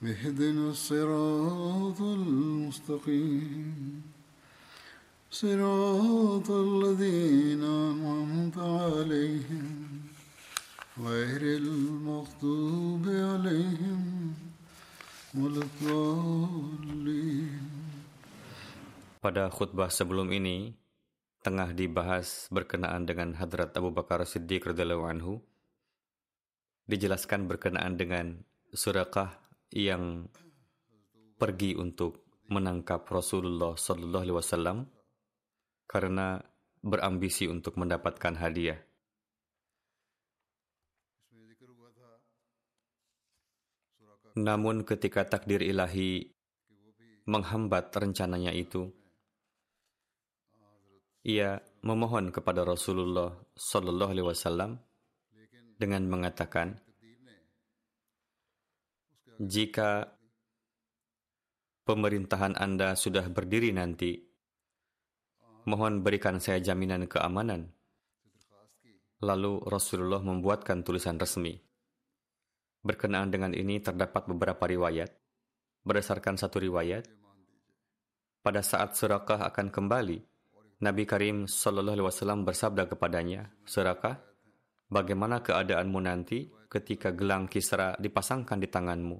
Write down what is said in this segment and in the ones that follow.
اهدنا الصراط المستقيم صراط الذين أنعمت عليهم غير المغضوب عليهم ولا الضالين Pada khutbah sebelum ini, tengah dibahas berkenaan dengan Hadrat Abu Bakar Siddiq radhiyallahu anhu, dijelaskan berkenaan dengan Surakah yang pergi untuk menangkap Rasulullah Sallallahu Alaihi Wasallam karena berambisi untuk mendapatkan hadiah. Namun ketika takdir ilahi menghambat rencananya itu, ia memohon kepada Rasulullah Sallallahu Alaihi Wasallam dengan mengatakan, jika pemerintahan Anda sudah berdiri nanti, mohon berikan saya jaminan keamanan. Lalu Rasulullah membuatkan tulisan resmi. Berkenaan dengan ini terdapat beberapa riwayat. Berdasarkan satu riwayat, pada saat Surakah akan kembali, Nabi Karim Shallallahu Alaihi Wasallam bersabda kepadanya, Surakah, bagaimana keadaanmu nanti ketika gelang Kisra dipasangkan di tanganmu?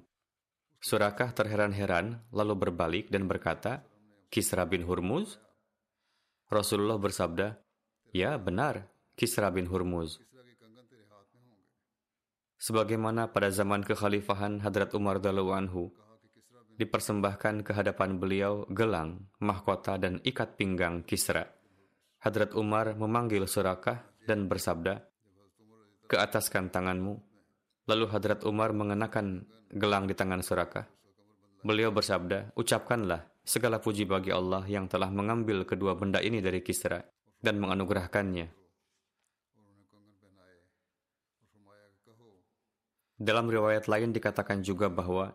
Surakah terheran-heran lalu berbalik dan berkata, Kisra bin Hurmuz? Rasulullah bersabda, Ya benar, Kisra bin Hurmuz. Sebagaimana pada zaman kekhalifahan Hadrat Umar Dalu dipersembahkan ke hadapan beliau gelang, mahkota, dan ikat pinggang Kisra. Hadrat Umar memanggil Surakah dan bersabda, Ke ataskan tanganmu. Lalu Hadrat Umar mengenakan gelang di tangan Surakah. Beliau bersabda, Ucapkanlah segala puji bagi Allah yang telah mengambil kedua benda ini dari Kisra dan menganugerahkannya. Dalam riwayat lain dikatakan juga bahwa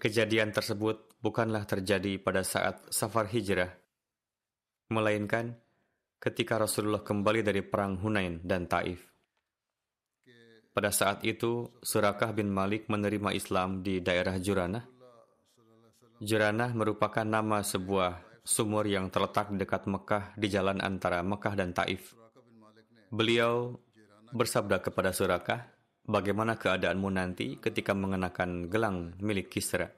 kejadian tersebut bukanlah terjadi pada saat safar hijrah, melainkan ketika Rasulullah kembali dari perang Hunain dan Taif. Pada saat itu, Surakah bin Malik menerima Islam di daerah Juranah. Juranah merupakan nama sebuah sumur yang terletak dekat Mekah di jalan antara Mekah dan Taif. Beliau bersabda kepada Surakah, bagaimana keadaanmu nanti ketika mengenakan gelang milik Kisra?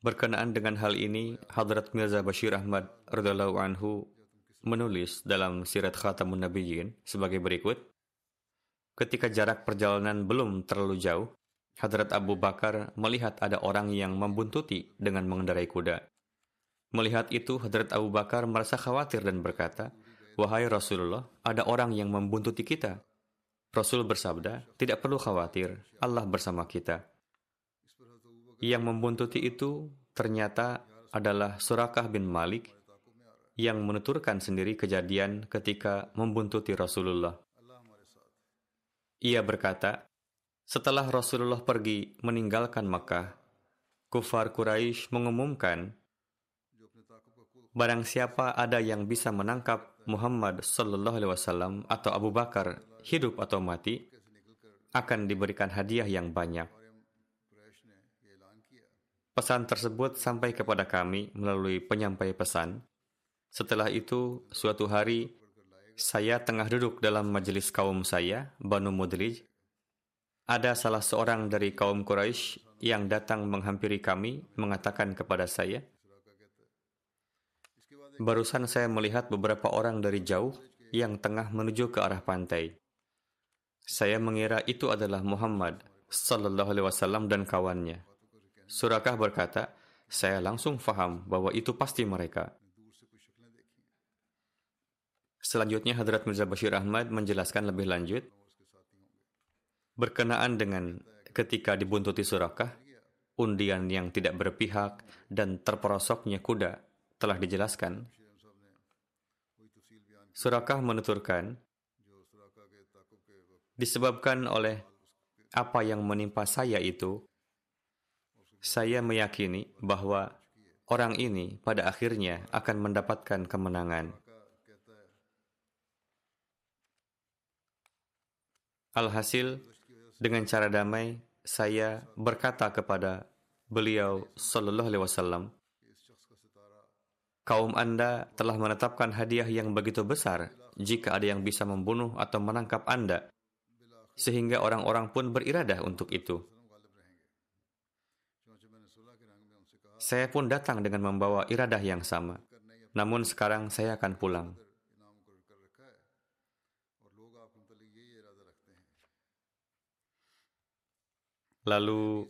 Berkenaan dengan hal ini, Hadrat Mirza Bashir Ahmad radhiallahu anhu menulis dalam Sirat Khatamun Nabiyyin sebagai berikut. Ketika jarak perjalanan belum terlalu jauh, Hadrat Abu Bakar melihat ada orang yang membuntuti dengan mengendarai kuda. Melihat itu, Hadrat Abu Bakar merasa khawatir dan berkata, Wahai Rasulullah, ada orang yang membuntuti kita. Rasul bersabda, tidak perlu khawatir, Allah bersama kita. Yang membuntuti itu ternyata adalah Surakah bin Malik yang menuturkan sendiri kejadian ketika membuntuti Rasulullah. Ia berkata, setelah Rasulullah pergi meninggalkan Makkah, kufar Quraisy mengumumkan Barang siapa ada yang bisa menangkap Muhammad Sallallahu Alaihi Wasallam atau Abu Bakar hidup atau mati, akan diberikan hadiah yang banyak. Pesan tersebut sampai kepada kami melalui penyampai pesan. Setelah itu, suatu hari, Saya tengah duduk dalam majelis kaum saya, Banu Mudlij. Ada salah seorang dari kaum Quraisy yang datang menghampiri kami mengatakan kepada saya, Barusan saya melihat beberapa orang dari jauh yang tengah menuju ke arah pantai. Saya mengira itu adalah Muhammad sallallahu alaihi wasallam dan kawannya. Surakah berkata, saya langsung faham bahwa itu pasti mereka. Selanjutnya Hadrat Mirza Bashir Ahmad menjelaskan lebih lanjut berkenaan dengan ketika dibuntuti Surakah, undian yang tidak berpihak dan terperosoknya kuda telah dijelaskan. Surakah menuturkan, disebabkan oleh apa yang menimpa saya itu, saya meyakini bahwa orang ini pada akhirnya akan mendapatkan kemenangan. Alhasil, dengan cara damai, saya berkata kepada beliau Sallallahu Alaihi Wasallam, kaum Anda telah menetapkan hadiah yang begitu besar jika ada yang bisa membunuh atau menangkap Anda, sehingga orang-orang pun beriradah untuk itu. Saya pun datang dengan membawa iradah yang sama. Namun sekarang saya akan pulang. Lalu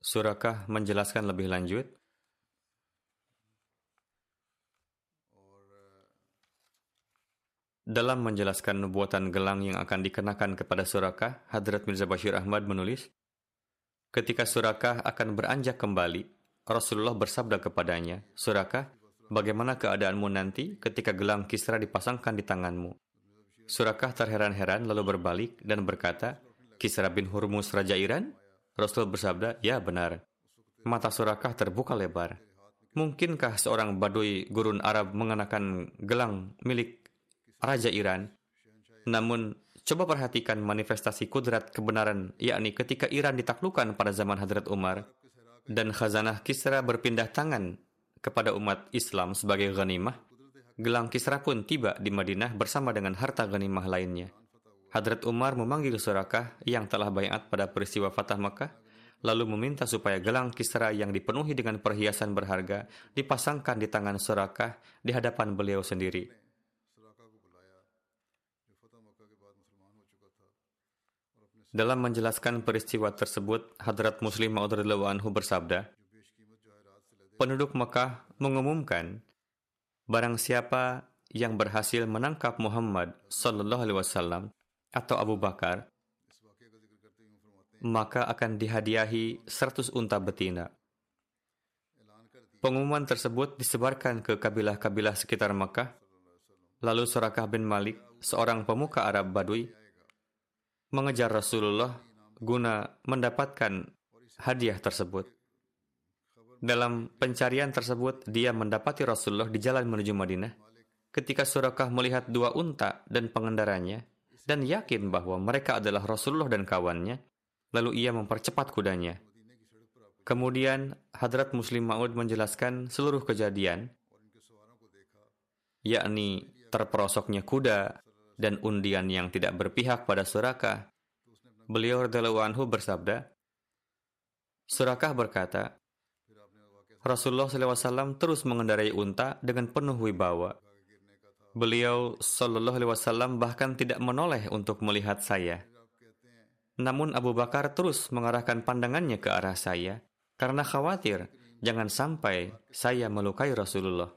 Surakah menjelaskan lebih lanjut. Dalam menjelaskan nubuatan gelang yang akan dikenakan kepada Surakah, Hadrat Mirza Bashir Ahmad menulis, Ketika Surakah akan beranjak kembali, Rasulullah bersabda kepadanya, Surakah, bagaimana keadaanmu nanti ketika gelang Kisra dipasangkan di tanganmu? Surakah terheran-heran lalu berbalik dan berkata, Kisra bin Hurmus Raja Iran? Rasul bersabda, ya benar. Mata Surakah terbuka lebar. Mungkinkah seorang badui gurun Arab mengenakan gelang milik Raja Iran? Namun, coba perhatikan manifestasi kudrat kebenaran, yakni ketika Iran ditaklukkan pada zaman Hadrat Umar, dan khazanah Kisra berpindah tangan kepada umat Islam sebagai ghanimah, Gelang Kisra pun tiba di Madinah bersama dengan harta ghanimah lainnya. Hadrat Umar memanggil Surakah yang telah bayat pada peristiwa Fatah Makkah, lalu meminta supaya gelang Kisra yang dipenuhi dengan perhiasan berharga dipasangkan di tangan Surakah di hadapan beliau sendiri. Dalam menjelaskan peristiwa tersebut, Hadrat Muslim Maud Anhu bersabda, penduduk Mekah mengumumkan Barang siapa yang berhasil menangkap Muhammad sallallahu alaihi wasallam atau Abu Bakar, maka akan dihadiahi 100 unta betina. Pengumuman tersebut disebarkan ke kabilah-kabilah sekitar Makkah. Lalu Surakah bin Malik, seorang pemuka Arab Badui, mengejar Rasulullah guna mendapatkan hadiah tersebut. Dalam pencarian tersebut, dia mendapati Rasulullah di jalan menuju Madinah. Ketika Surakah melihat dua unta dan pengendaranya, dan yakin bahwa mereka adalah Rasulullah dan kawannya, lalu ia mempercepat kudanya. Kemudian, Hadrat Muslim Ma'ud menjelaskan seluruh kejadian, yakni terperosoknya kuda dan undian yang tidak berpihak pada Surakah. Beliau radhiyallahu anhu bersabda, Surakah berkata, Rasulullah SAW terus mengendarai unta dengan penuh wibawa. Beliau Shallallahu Alaihi bahkan tidak menoleh untuk melihat saya. Namun Abu Bakar terus mengarahkan pandangannya ke arah saya karena khawatir jangan sampai saya melukai Rasulullah.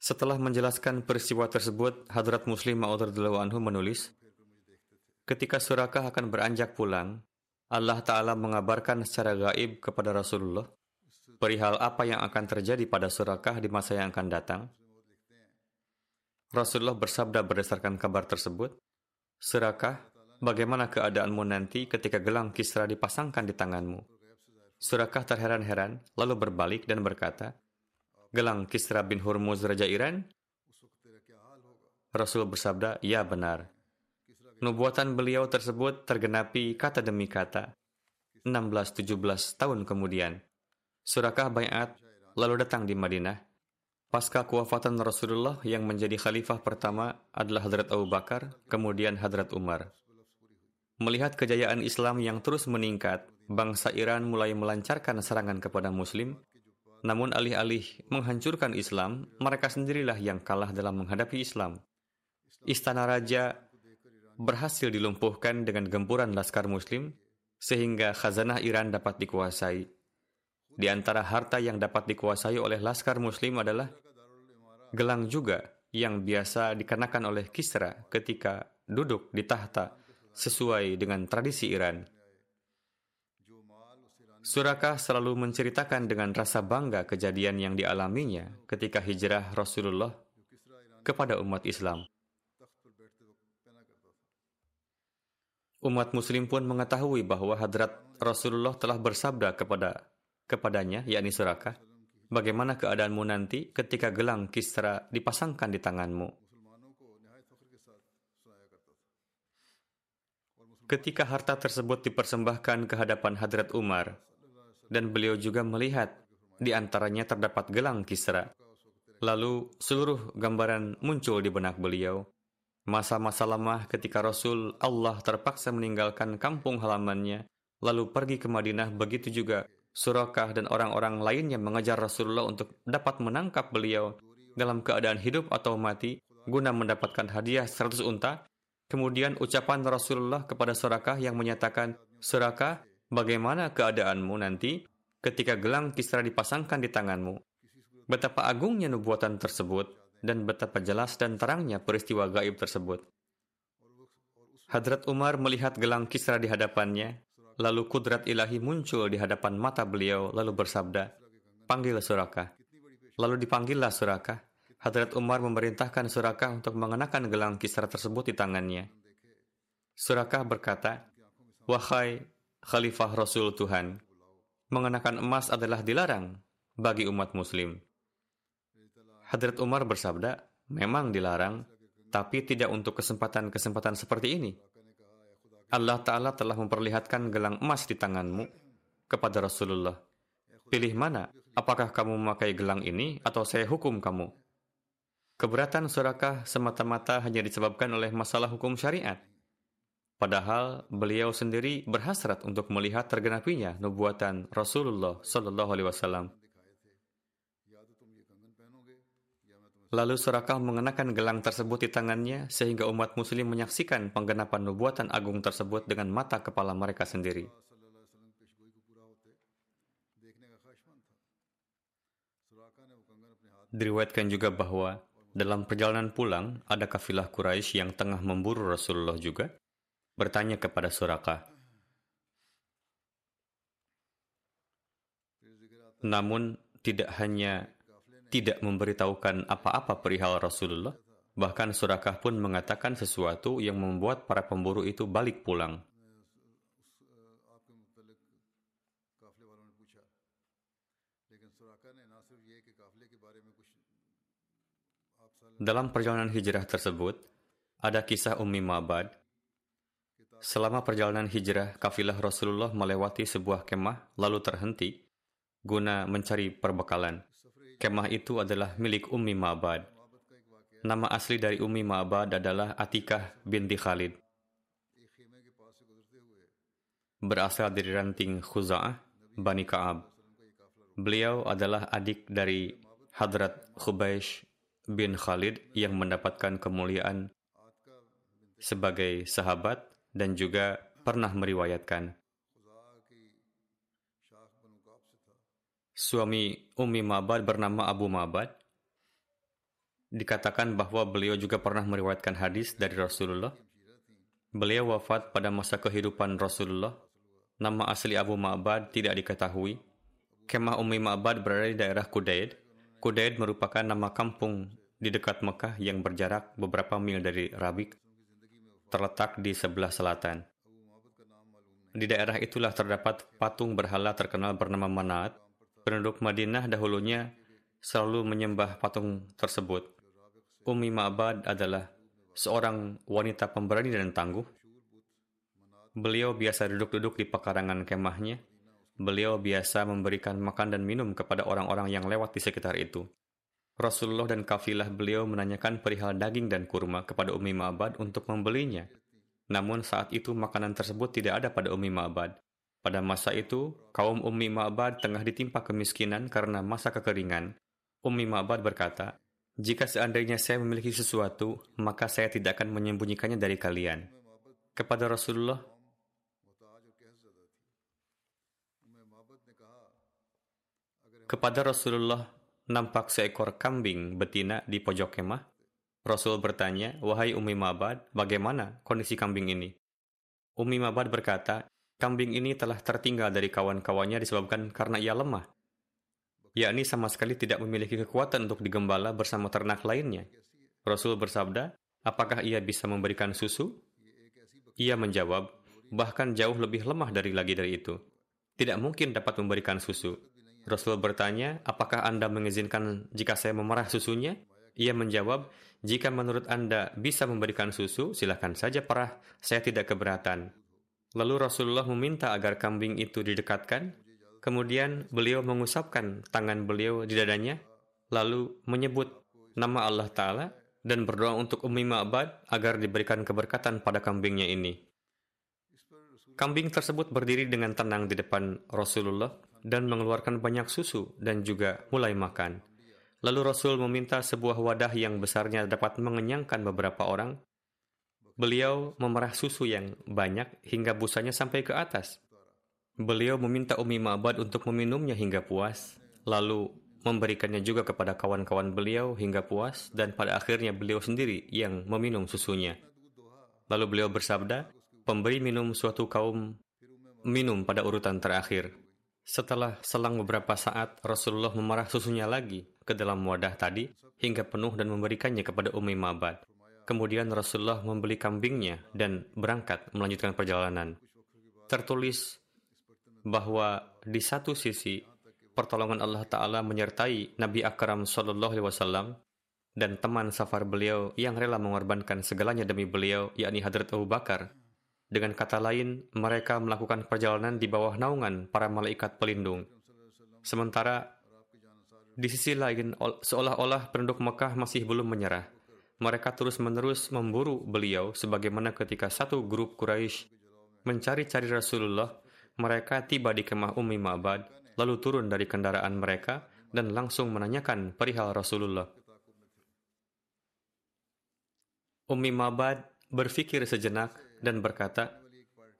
Setelah menjelaskan peristiwa tersebut, Hadrat Muslim Ma'ud anhu menulis, Ketika Surakah akan beranjak pulang, Allah Ta'ala mengabarkan secara gaib kepada Rasulullah perihal apa yang akan terjadi pada Surakah di masa yang akan datang. Rasulullah bersabda berdasarkan kabar tersebut, Surakah, bagaimana keadaanmu nanti ketika gelang Kisra dipasangkan di tanganmu? Surakah terheran-heran, lalu berbalik dan berkata, Gelang Kisra bin Hurmuz Raja Iran? Rasul bersabda, ya benar. Nubuatan beliau tersebut tergenapi kata demi kata. 16-17 tahun kemudian, Surakah Bayat lalu datang di Madinah. Pasca kewafatan Rasulullah yang menjadi khalifah pertama adalah Hadrat Abu Bakar, kemudian Hadrat Umar. Melihat kejayaan Islam yang terus meningkat, bangsa Iran mulai melancarkan serangan kepada Muslim. Namun alih-alih menghancurkan Islam, mereka sendirilah yang kalah dalam menghadapi Islam. Istana Raja berhasil dilumpuhkan dengan gempuran laskar Muslim, sehingga khazanah Iran dapat dikuasai. Di antara harta yang dapat dikuasai oleh laskar Muslim adalah gelang juga yang biasa dikenakan oleh Kisra ketika duduk di tahta sesuai dengan tradisi Iran. Surakah selalu menceritakan dengan rasa bangga kejadian yang dialaminya ketika hijrah Rasulullah kepada umat Islam. Umat muslim pun mengetahui bahwa hadrat Rasulullah telah bersabda kepada kepadanya, yakni Surakah, bagaimana keadaanmu nanti ketika gelang Kisra dipasangkan di tanganmu. Ketika harta tersebut dipersembahkan ke hadapan Hadrat Umar, dan beliau juga melihat di antaranya terdapat gelang Kisra. Lalu seluruh gambaran muncul di benak beliau. Masa-masa lama ketika Rasul Allah terpaksa meninggalkan kampung halamannya, lalu pergi ke Madinah, begitu juga Surakah dan orang-orang lainnya mengejar Rasulullah untuk dapat menangkap beliau dalam keadaan hidup atau mati, guna mendapatkan hadiah 100 unta Kemudian ucapan Rasulullah kepada Surakah yang menyatakan, Surakah, bagaimana keadaanmu nanti ketika gelang Kisra dipasangkan di tanganmu? Betapa agungnya nubuatan tersebut dan betapa jelas dan terangnya peristiwa gaib tersebut. Hadrat Umar melihat gelang Kisra di hadapannya, lalu kudrat ilahi muncul di hadapan mata beliau, lalu bersabda, Panggil Surakah. Lalu dipanggillah Surakah. Hadrat Umar memerintahkan Surakah untuk mengenakan gelang kisra tersebut di tangannya. Surakah berkata, Wahai Khalifah Rasul Tuhan, mengenakan emas adalah dilarang bagi umat muslim. Hadrat Umar bersabda, memang dilarang, tapi tidak untuk kesempatan-kesempatan seperti ini. Allah Ta'ala telah memperlihatkan gelang emas di tanganmu kepada Rasulullah. Pilih mana? Apakah kamu memakai gelang ini atau saya hukum kamu? Keberatan Surakah semata-mata hanya disebabkan oleh masalah hukum syariat. Padahal beliau sendiri berhasrat untuk melihat tergenapinya nubuatan Rasulullah Sallallahu Alaihi Wasallam. Lalu Surakah mengenakan gelang tersebut di tangannya sehingga umat muslim menyaksikan penggenapan nubuatan agung tersebut dengan mata kepala mereka sendiri. Diriwayatkan juga bahwa dalam perjalanan pulang, ada kafilah Quraisy yang tengah memburu Rasulullah juga, bertanya kepada Suraka. Namun, tidak hanya tidak memberitahukan apa-apa perihal Rasulullah, bahkan Surakah pun mengatakan sesuatu yang membuat para pemburu itu balik pulang. Dalam perjalanan hijrah tersebut, ada kisah Ummi Ma'bad. Selama perjalanan hijrah, kafilah Rasulullah melewati sebuah kemah lalu terhenti guna mencari perbekalan. Kemah itu adalah milik Ummi Ma'bad. Nama asli dari Ummi Ma'bad adalah Atikah binti Khalid. Berasal dari ranting Khuza'ah, Bani Ka'ab. Beliau adalah adik dari Hadrat Khubaish bin Khalid yang mendapatkan kemuliaan sebagai sahabat dan juga pernah meriwayatkan. Suami Ummi Ma'bad bernama Abu Ma'bad. Dikatakan bahwa beliau juga pernah meriwayatkan hadis dari Rasulullah. Beliau wafat pada masa kehidupan Rasulullah. Nama asli Abu Ma'bad tidak diketahui. Kemah Ummi Ma'bad berada di daerah Kudaid. Kudaid merupakan nama kampung di dekat Mekah yang berjarak beberapa mil dari Rabik, terletak di sebelah selatan. Di daerah itulah terdapat patung berhala terkenal bernama Manat. Penduduk Madinah dahulunya selalu menyembah patung tersebut. Umi Ma'bad adalah seorang wanita pemberani dan tangguh. Beliau biasa duduk-duduk di pekarangan kemahnya. Beliau biasa memberikan makan dan minum kepada orang-orang yang lewat di sekitar itu. Rasulullah dan kafilah beliau menanyakan perihal daging dan kurma kepada Umi Ma'bad untuk membelinya. Namun saat itu makanan tersebut tidak ada pada Umi Ma'bad. Pada masa itu, kaum Umi Ma'bad tengah ditimpa kemiskinan karena masa kekeringan. Umi Ma'bad berkata, jika seandainya saya memiliki sesuatu, maka saya tidak akan menyembunyikannya dari kalian. Kepada Rasulullah, kepada Rasulullah nampak seekor kambing betina di pojok kemah. Rasul bertanya, Wahai Umi Mabad, bagaimana kondisi kambing ini? Umi Mabad berkata, kambing ini telah tertinggal dari kawan-kawannya disebabkan karena ia lemah. Yakni sama sekali tidak memiliki kekuatan untuk digembala bersama ternak lainnya. Rasul bersabda, apakah ia bisa memberikan susu? Ia menjawab, bahkan jauh lebih lemah dari lagi dari itu. Tidak mungkin dapat memberikan susu. Rasul bertanya, apakah Anda mengizinkan jika saya memerah susunya? Ia menjawab, jika menurut Anda bisa memberikan susu, silahkan saja perah, saya tidak keberatan. Lalu Rasulullah meminta agar kambing itu didekatkan, kemudian beliau mengusapkan tangan beliau di dadanya, lalu menyebut nama Allah Ta'ala dan berdoa untuk Ummi Ma'bad agar diberikan keberkatan pada kambingnya ini. Kambing tersebut berdiri dengan tenang di depan Rasulullah dan mengeluarkan banyak susu dan juga mulai makan. Lalu Rasul meminta sebuah wadah yang besarnya dapat mengenyangkan beberapa orang. Beliau memerah susu yang banyak hingga busanya sampai ke atas. Beliau meminta Umi Ma'bad untuk meminumnya hingga puas, lalu memberikannya juga kepada kawan-kawan beliau hingga puas, dan pada akhirnya beliau sendiri yang meminum susunya. Lalu beliau bersabda, pemberi minum suatu kaum minum pada urutan terakhir. Setelah selang beberapa saat, Rasulullah memarah susunya lagi ke dalam wadah tadi hingga penuh dan memberikannya kepada Ummi Ma'bad. Kemudian Rasulullah membeli kambingnya dan berangkat melanjutkan perjalanan. Tertulis bahwa di satu sisi pertolongan Allah Ta'ala menyertai Nabi Akram Sallallahu Alaihi Wasallam dan teman safar beliau yang rela mengorbankan segalanya demi beliau, yakni Hadrat Abu Bakar, dengan kata lain, mereka melakukan perjalanan di bawah naungan para malaikat pelindung. Sementara di sisi lain, seolah-olah penduduk Mekah masih belum menyerah. Mereka terus-menerus memburu beliau sebagaimana ketika satu grup Quraisy mencari-cari Rasulullah, mereka tiba di kemah Ummi Ma'bad, lalu turun dari kendaraan mereka dan langsung menanyakan perihal Rasulullah. Ummi Ma'bad berpikir sejenak dan berkata,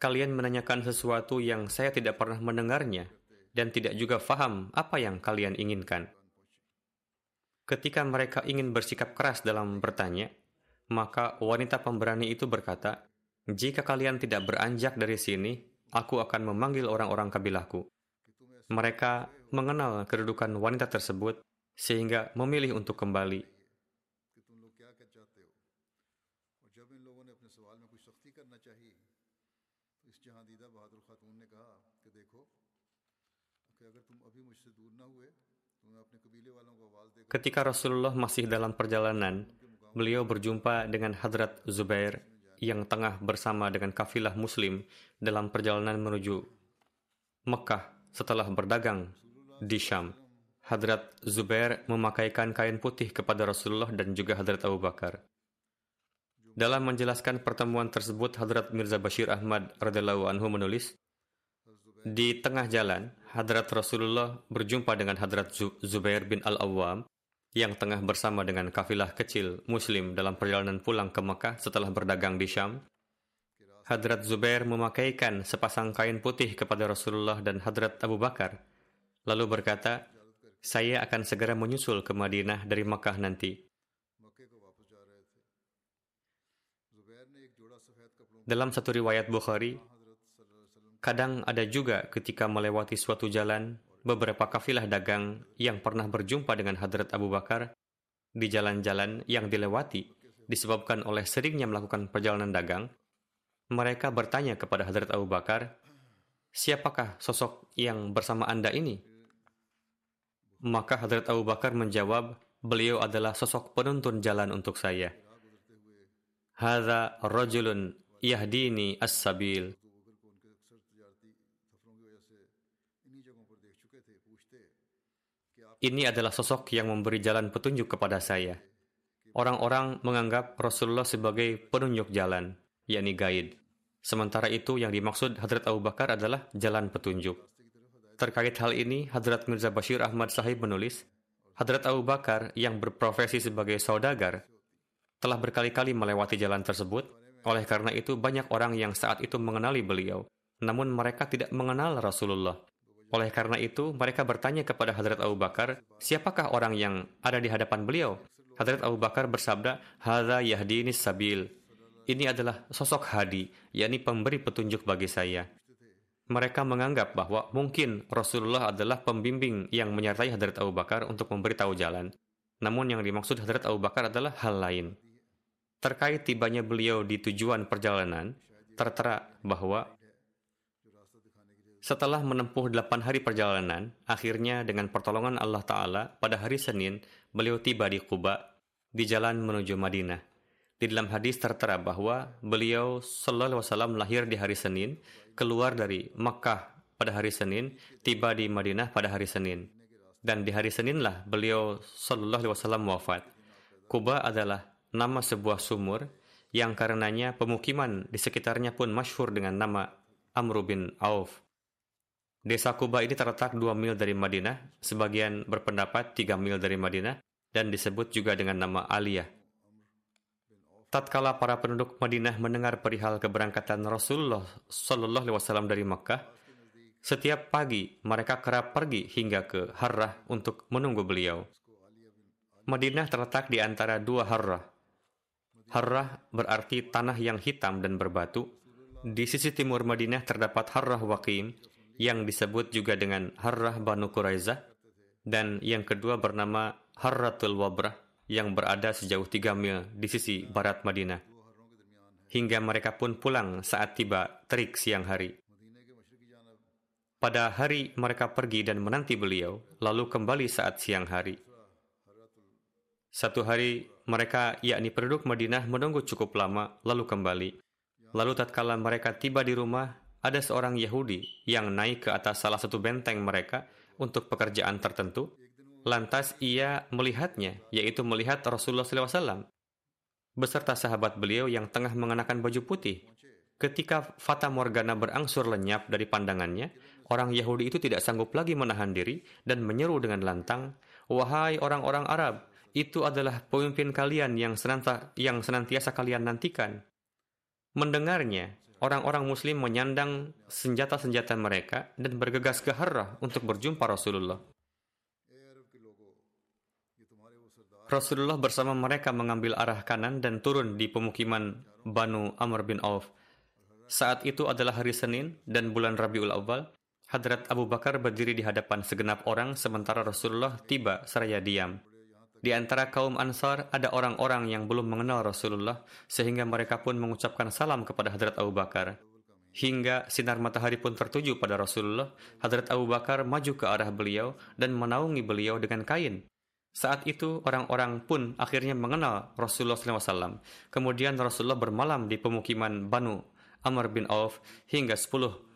Kalian menanyakan sesuatu yang saya tidak pernah mendengarnya dan tidak juga faham apa yang kalian inginkan. Ketika mereka ingin bersikap keras dalam bertanya, maka wanita pemberani itu berkata, Jika kalian tidak beranjak dari sini, aku akan memanggil orang-orang kabilahku. Mereka mengenal kedudukan wanita tersebut sehingga memilih untuk kembali Ketika Rasulullah masih dalam perjalanan, beliau berjumpa dengan Hadrat Zubair yang tengah bersama dengan kafilah muslim dalam perjalanan menuju Mekah setelah berdagang di Syam. Hadrat Zubair memakaikan kain putih kepada Rasulullah dan juga Hadrat Abu Bakar. Dalam menjelaskan pertemuan tersebut, Hadrat Mirza Bashir Ahmad radhiyallahu anhu menulis, di tengah jalan, Hadrat Rasulullah berjumpa dengan Hadrat Zubair bin Al-Awwam yang tengah bersama dengan kafilah kecil Muslim dalam perjalanan pulang ke Mekah setelah berdagang di Syam, Hadrat Zubair memakaikan sepasang kain putih kepada Rasulullah dan Hadrat Abu Bakar, lalu berkata, saya akan segera menyusul ke Madinah dari Mekah nanti. Dalam satu riwayat Bukhari, kadang ada juga ketika melewati suatu jalan, beberapa kafilah dagang yang pernah berjumpa dengan Hadrat Abu Bakar di jalan-jalan yang dilewati disebabkan oleh seringnya melakukan perjalanan dagang, mereka bertanya kepada Hadrat Abu Bakar, siapakah sosok yang bersama Anda ini? Maka Hadrat Abu Bakar menjawab, beliau adalah sosok penuntun jalan untuk saya. hadza rajulun yahdini as-sabil. Ini adalah sosok yang memberi jalan petunjuk kepada saya. Orang-orang menganggap Rasulullah sebagai penunjuk jalan, yakni guide. Sementara itu yang dimaksud Hadrat Abu Bakar adalah jalan petunjuk. Terkait hal ini, Hadrat Mirza Bashir Ahmad Sahib menulis, Hadrat Abu Bakar yang berprofesi sebagai saudagar telah berkali-kali melewati jalan tersebut. Oleh karena itu, banyak orang yang saat itu mengenali beliau, namun mereka tidak mengenal Rasulullah. Oleh karena itu, mereka bertanya kepada Hadrat Abu Bakar, siapakah orang yang ada di hadapan beliau? Hadrat Abu Bakar bersabda, Hadza yahdinis sabil. Ini adalah sosok hadi, yakni pemberi petunjuk bagi saya. Mereka menganggap bahwa mungkin Rasulullah adalah pembimbing yang menyertai Hadrat Abu Bakar untuk memberitahu jalan. Namun yang dimaksud Hadrat Abu Bakar adalah hal lain. Terkait tibanya beliau di tujuan perjalanan, tertera bahwa setelah menempuh delapan hari perjalanan, akhirnya dengan pertolongan Allah Ta'ala, pada hari Senin, beliau tiba di Kuba, di jalan menuju Madinah. Di dalam hadis tertera bahwa beliau Sallallahu Wasallam lahir di hari Senin, keluar dari Makkah pada hari Senin, tiba di Madinah pada hari Senin. Dan di hari Seninlah beliau Sallallahu Wasallam wafat. Kuba adalah nama sebuah sumur yang karenanya pemukiman di sekitarnya pun masyhur dengan nama Amr bin Auf. Desa Kuba ini terletak 2 mil dari Madinah, sebagian berpendapat 3 mil dari Madinah, dan disebut juga dengan nama Aliyah. Tatkala para penduduk Madinah mendengar perihal keberangkatan Rasulullah Shallallahu Alaihi Wasallam dari Makkah, setiap pagi mereka kerap pergi hingga ke Harrah untuk menunggu beliau. Madinah terletak di antara dua Harrah. Harrah berarti tanah yang hitam dan berbatu. Di sisi timur Madinah terdapat Harrah Waqim, yang disebut juga dengan Harrah Banu Quraizah dan yang kedua bernama Harratul Wabrah yang berada sejauh 3 mil di sisi barat Madinah. Hingga mereka pun pulang saat tiba terik siang hari. Pada hari mereka pergi dan menanti beliau, lalu kembali saat siang hari. Satu hari mereka, yakni penduduk Madinah, menunggu cukup lama, lalu kembali. Lalu tatkala mereka tiba di rumah, ada seorang Yahudi yang naik ke atas salah satu benteng mereka untuk pekerjaan tertentu. Lantas ia melihatnya, yaitu melihat Rasulullah SAW beserta sahabat beliau yang tengah mengenakan baju putih. Ketika Fata Morgana berangsur lenyap dari pandangannya, orang Yahudi itu tidak sanggup lagi menahan diri dan menyeru dengan lantang, Wahai orang-orang Arab, itu adalah pemimpin kalian yang senantiasa, yang senantiasa kalian nantikan. Mendengarnya, orang-orang muslim menyandang senjata-senjata mereka dan bergegas ke Harrah untuk berjumpa Rasulullah. Rasulullah bersama mereka mengambil arah kanan dan turun di pemukiman Banu Amr bin Auf. Saat itu adalah hari Senin dan bulan Rabiul Awal. Hadrat Abu Bakar berdiri di hadapan segenap orang sementara Rasulullah tiba seraya diam. Di antara kaum Ansar ada orang-orang yang belum mengenal Rasulullah sehingga mereka pun mengucapkan salam kepada Hadrat Abu Bakar. Hingga sinar matahari pun tertuju pada Rasulullah, Hadrat Abu Bakar maju ke arah beliau dan menaungi beliau dengan kain. Saat itu orang-orang pun akhirnya mengenal Rasulullah SAW. Kemudian Rasulullah bermalam di pemukiman Banu Amr bin Auf hingga 10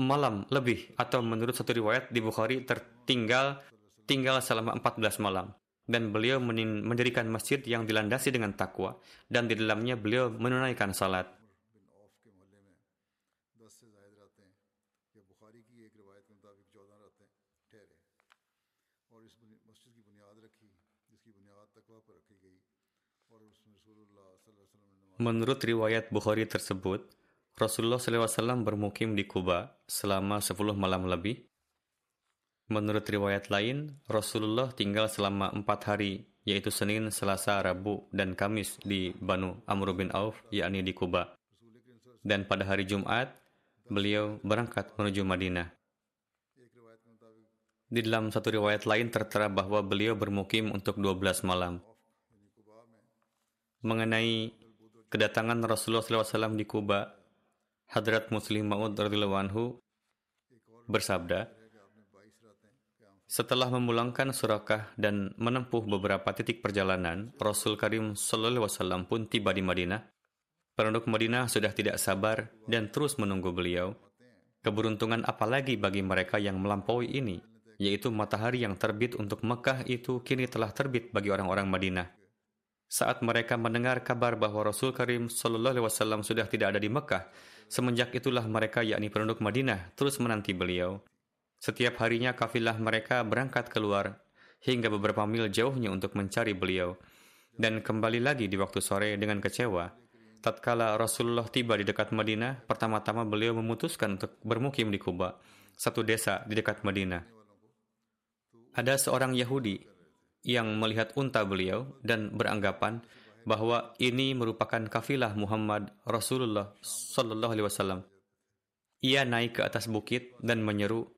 malam lebih atau menurut satu riwayat di Bukhari tertinggal tinggal selama 14 malam dan beliau mendirikan masjid yang dilandasi dengan takwa dan di dalamnya beliau menunaikan salat. Menurut riwayat Bukhari tersebut, Rasulullah SAW bermukim di Kuba selama 10 malam lebih. Menurut riwayat lain, Rasulullah tinggal selama empat hari, yaitu Senin, Selasa, Rabu, dan Kamis di Banu Amr bin Auf, yakni di Kuba. Dan pada hari Jumat, beliau berangkat menuju Madinah. Di dalam satu riwayat lain tertera bahwa beliau bermukim untuk 12 malam. Mengenai kedatangan Rasulullah SAW di Kuba, Hadrat Muslim Maud radhiyallahu anhu bersabda, Setelah memulangkan Surakah dan menempuh beberapa titik perjalanan, Rasul Karim Wasallam pun tiba di Madinah. Penduduk Madinah sudah tidak sabar dan terus menunggu beliau. Keberuntungan apalagi bagi mereka yang melampaui ini, yaitu matahari yang terbit untuk Mekah itu kini telah terbit bagi orang-orang Madinah. Saat mereka mendengar kabar bahwa Rasul Karim Wasallam sudah tidak ada di Mekah, semenjak itulah mereka yakni penduduk Madinah terus menanti beliau. Setiap harinya kafilah mereka berangkat keluar hingga beberapa mil jauhnya untuk mencari beliau dan kembali lagi di waktu sore dengan kecewa. Tatkala Rasulullah tiba di dekat Madinah, pertama-tama beliau memutuskan untuk bermukim di Kuba, satu desa di dekat Madinah. Ada seorang Yahudi yang melihat unta beliau dan beranggapan bahwa ini merupakan kafilah Muhammad Rasulullah Sallallahu Alaihi Wasallam. Ia naik ke atas bukit dan menyeru,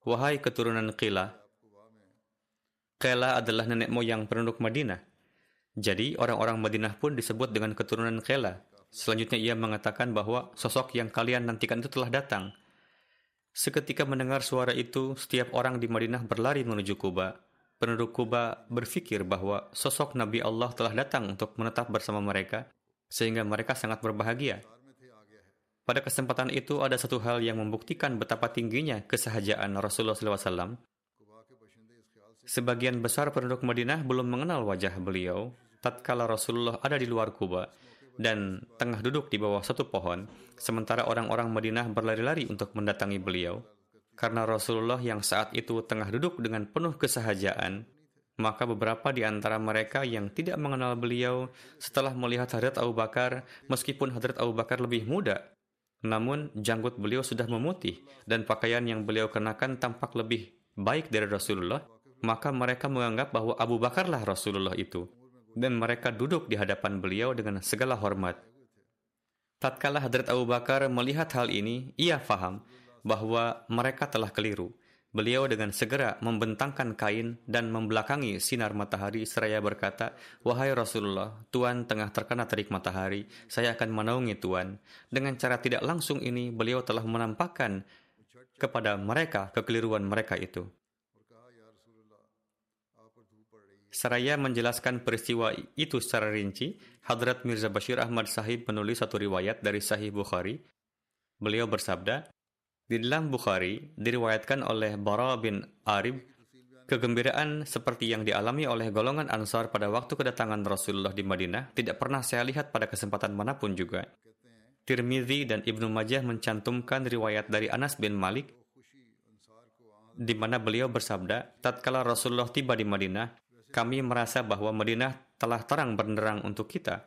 Wahai keturunan Qila, Qila adalah nenek moyang penduduk Madinah. Jadi orang-orang Madinah pun disebut dengan keturunan Qila. Selanjutnya ia mengatakan bahwa sosok yang kalian nantikan itu telah datang. Seketika mendengar suara itu, setiap orang di Madinah berlari menuju Kuba. Penduduk Kuba berpikir bahwa sosok Nabi Allah telah datang untuk menetap bersama mereka, sehingga mereka sangat berbahagia. Pada kesempatan itu ada satu hal yang membuktikan betapa tingginya kesahajaan Rasulullah SAW. Sebagian besar penduduk Madinah belum mengenal wajah beliau tatkala Rasulullah ada di luar Kuba dan tengah duduk di bawah satu pohon, sementara orang-orang Madinah berlari-lari untuk mendatangi beliau. Karena Rasulullah yang saat itu tengah duduk dengan penuh kesahajaan, maka beberapa di antara mereka yang tidak mengenal beliau setelah melihat Hadrat Abu Bakar, meskipun Hadrat Abu Bakar lebih muda, namun janggut beliau sudah memutih dan pakaian yang beliau kenakan tampak lebih baik dari Rasulullah, maka mereka menganggap bahwa Abu Bakarlah Rasulullah itu. Dan mereka duduk di hadapan beliau dengan segala hormat. Tatkala Hadrat Abu Bakar melihat hal ini, ia faham bahwa mereka telah keliru Beliau dengan segera membentangkan kain dan membelakangi sinar matahari seraya berkata, Wahai Rasulullah, Tuhan tengah terkena terik matahari, saya akan menaungi Tuhan. Dengan cara tidak langsung ini, beliau telah menampakkan kepada mereka kekeliruan mereka itu. Seraya menjelaskan peristiwa itu secara rinci, Hadrat Mirza Bashir Ahmad Sahib menulis satu riwayat dari Sahih Bukhari. Beliau bersabda, di dalam Bukhari diriwayatkan oleh Bara bin Arib kegembiraan seperti yang dialami oleh golongan Ansar pada waktu kedatangan Rasulullah di Madinah tidak pernah saya lihat pada kesempatan mana pun juga. Tirmidzi dan Ibnu Majah mencantumkan riwayat dari Anas bin Malik di mana beliau bersabda, tatkala Rasulullah tiba di Madinah, kami merasa bahwa Madinah telah terang benderang untuk kita.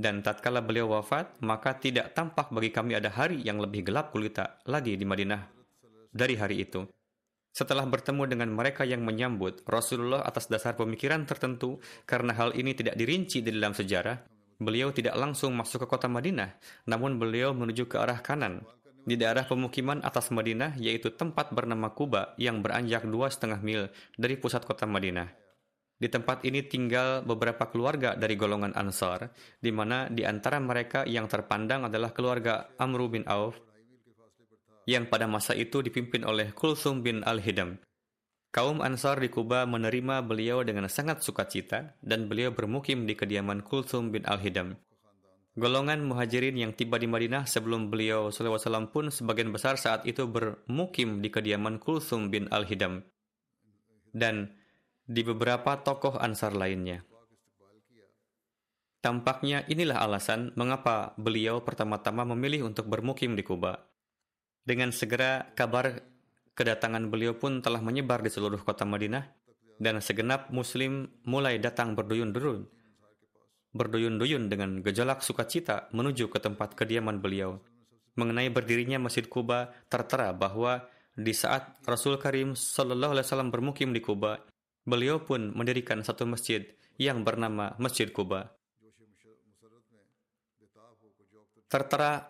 Dan tatkala beliau wafat, maka tidak tampak bagi kami ada hari yang lebih gelap gulita lagi di Madinah dari hari itu. Setelah bertemu dengan mereka yang menyambut Rasulullah atas dasar pemikiran tertentu, karena hal ini tidak dirinci di dalam sejarah, beliau tidak langsung masuk ke kota Madinah, namun beliau menuju ke arah kanan, di daerah pemukiman atas Madinah, yaitu tempat bernama Kuba yang beranjak dua setengah mil dari pusat kota Madinah. Di tempat ini tinggal beberapa keluarga dari golongan Ansar, di mana di antara mereka yang terpandang adalah keluarga Amru bin Auf, yang pada masa itu dipimpin oleh Kulsum bin Al-Hidam. Kaum Ansar di Kuba menerima beliau dengan sangat sukacita dan beliau bermukim di kediaman Kulsum bin Al-Hidam. Golongan muhajirin yang tiba di Madinah sebelum beliau SAW pun sebagian besar saat itu bermukim di kediaman Kulsum bin Al-Hidam. Dan di beberapa tokoh Ansar lainnya. Tampaknya inilah alasan mengapa beliau pertama-tama memilih untuk bermukim di Kuba. Dengan segera kabar kedatangan beliau pun telah menyebar di seluruh kota Madinah dan segenap muslim mulai datang berduyun-duyun berduyun-duyun dengan gejolak sukacita menuju ke tempat kediaman beliau. Mengenai berdirinya Masjid Kuba, tertera bahwa di saat Rasul Karim Shallallahu Alaihi Wasallam bermukim di Kuba, Beliau pun mendirikan satu masjid yang bernama Masjid Kuba. Tertera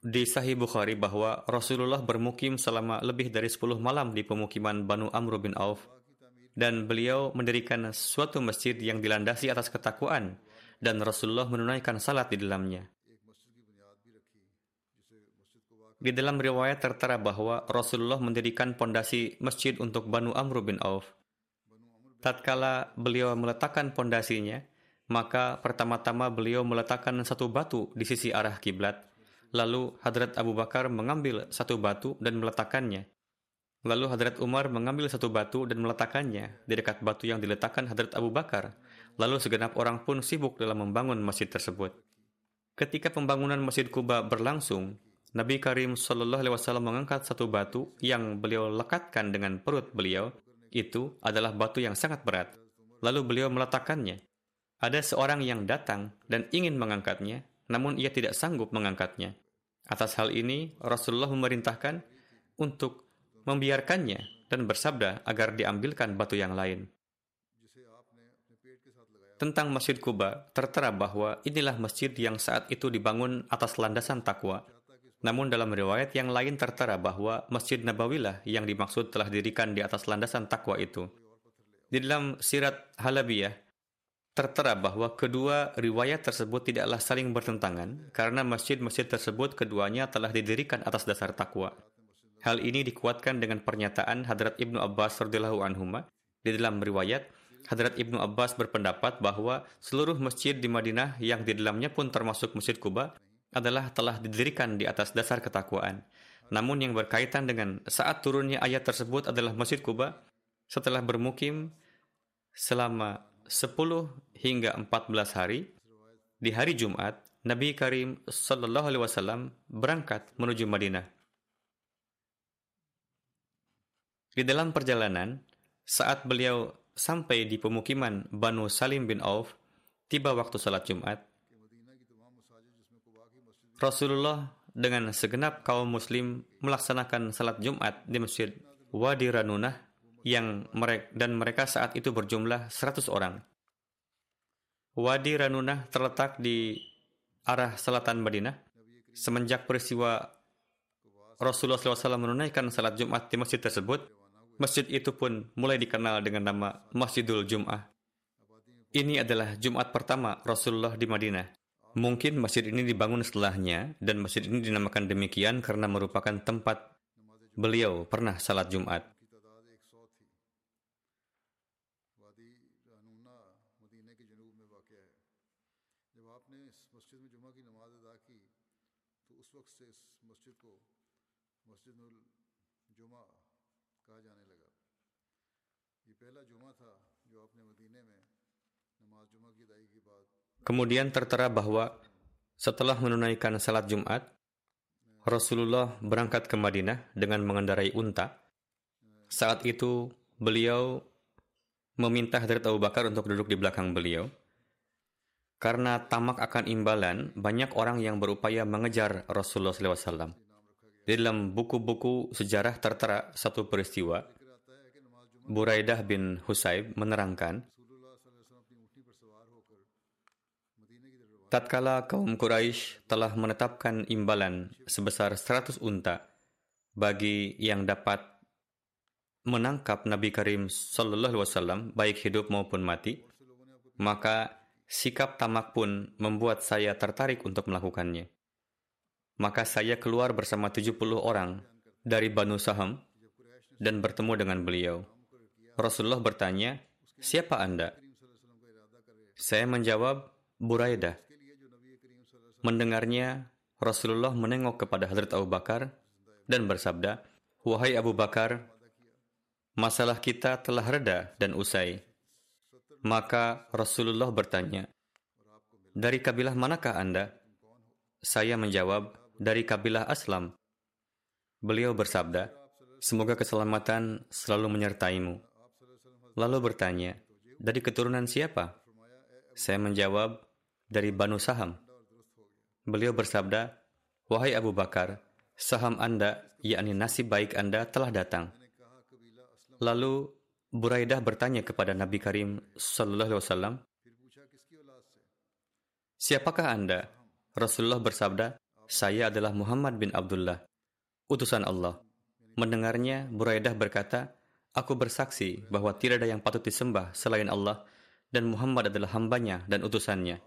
di Sahih Bukhari bahwa Rasulullah bermukim selama lebih dari 10 malam di pemukiman Banu Amr bin Auf dan beliau mendirikan suatu masjid yang dilandasi atas ketakwaan dan Rasulullah menunaikan salat di dalamnya. Di dalam riwayat tertera bahwa Rasulullah mendirikan pondasi masjid untuk Banu Amr bin Auf. Tatkala beliau meletakkan pondasinya, maka pertama-tama beliau meletakkan satu batu di sisi arah kiblat. Lalu Hadrat Abu Bakar mengambil satu batu dan meletakkannya. Lalu Hadrat Umar mengambil satu batu dan meletakkannya di dekat batu yang diletakkan Hadrat Abu Bakar. Lalu segenap orang pun sibuk dalam membangun masjid tersebut. Ketika pembangunan Masjid Kuba berlangsung, Nabi Karim Shallallahu Alaihi Wasallam mengangkat satu batu yang beliau lekatkan dengan perut beliau. Itu adalah batu yang sangat berat. Lalu beliau meletakkannya. Ada seorang yang datang dan ingin mengangkatnya, namun ia tidak sanggup mengangkatnya. Atas hal ini, Rasulullah memerintahkan untuk membiarkannya dan bersabda agar diambilkan batu yang lain. Tentang Masjid Kuba, tertera bahwa inilah masjid yang saat itu dibangun atas landasan takwa. Namun dalam riwayat yang lain tertera bahwa Masjid Nabawilah yang dimaksud telah didirikan di atas landasan takwa itu. Di dalam sirat Halabiyah, tertera bahwa kedua riwayat tersebut tidaklah saling bertentangan karena masjid-masjid tersebut keduanya telah didirikan atas dasar takwa. Hal ini dikuatkan dengan pernyataan Hadrat Ibnu Abbas radhiyallahu anhuma di dalam riwayat Hadrat Ibnu Abbas berpendapat bahwa seluruh masjid di Madinah yang di dalamnya pun termasuk Masjid Kuba adalah telah didirikan di atas dasar ketakwaan. Namun yang berkaitan dengan saat turunnya ayat tersebut adalah Masjid Kuba setelah bermukim selama 10 hingga 14 hari di hari Jumat Nabi Karim Sallallahu Alaihi Wasallam berangkat menuju Madinah. Di dalam perjalanan, saat beliau sampai di pemukiman Banu Salim bin Auf, tiba waktu salat Jumat. Rasulullah dengan segenap kaum muslim melaksanakan salat Jumat di Masjid Wadi Ranunah yang mereka dan mereka saat itu berjumlah 100 orang. Wadi Ranunah terletak di arah selatan Madinah. Semenjak peristiwa Rasulullah SAW menunaikan salat Jumat di masjid tersebut, Masjid itu pun mulai dikenal dengan nama Masjidul Jum'ah. Ini adalah Jumat pertama Rasulullah di Madinah. Mungkin masjid ini dibangun setelahnya dan masjid ini dinamakan demikian karena merupakan tempat beliau pernah salat Jumat. Kemudian tertera bahwa setelah menunaikan salat Jumat, Rasulullah berangkat ke Madinah dengan mengendarai unta. Saat itu beliau meminta Hadrat Abu Bakar untuk duduk di belakang beliau. Karena tamak akan imbalan, banyak orang yang berupaya mengejar Rasulullah SAW. Di dalam buku-buku sejarah tertera satu peristiwa. Buraidah bin Husayb menerangkan, Tatkala kaum Quraisy telah menetapkan imbalan sebesar 100 unta bagi yang dapat menangkap Nabi Karim Sallallahu Alaihi Wasallam baik hidup maupun mati, maka sikap tamak pun membuat saya tertarik untuk melakukannya. Maka saya keluar bersama 70 orang dari Banu Saham dan bertemu dengan beliau. Rasulullah bertanya, siapa Anda? Saya menjawab, Buraidah. Mendengarnya, Rasulullah menengok kepada Hadrat Abu Bakar dan bersabda, Wahai Abu Bakar, masalah kita telah reda dan usai. Maka Rasulullah bertanya, Dari kabilah manakah Anda? Saya menjawab, dari kabilah Aslam. Beliau bersabda, Semoga keselamatan selalu menyertaimu. Lalu bertanya, dari keturunan siapa? Saya menjawab, dari Banu Saham. Beliau bersabda, Wahai Abu Bakar, saham Anda, yakni nasib baik Anda telah datang. Lalu Buraidah bertanya kepada Nabi Karim Wasallam, Siapakah Anda? Rasulullah bersabda, Saya adalah Muhammad bin Abdullah, utusan Allah. Mendengarnya, Buraidah berkata, Aku bersaksi bahwa tidak ada yang patut disembah selain Allah dan Muhammad adalah hambanya dan utusannya.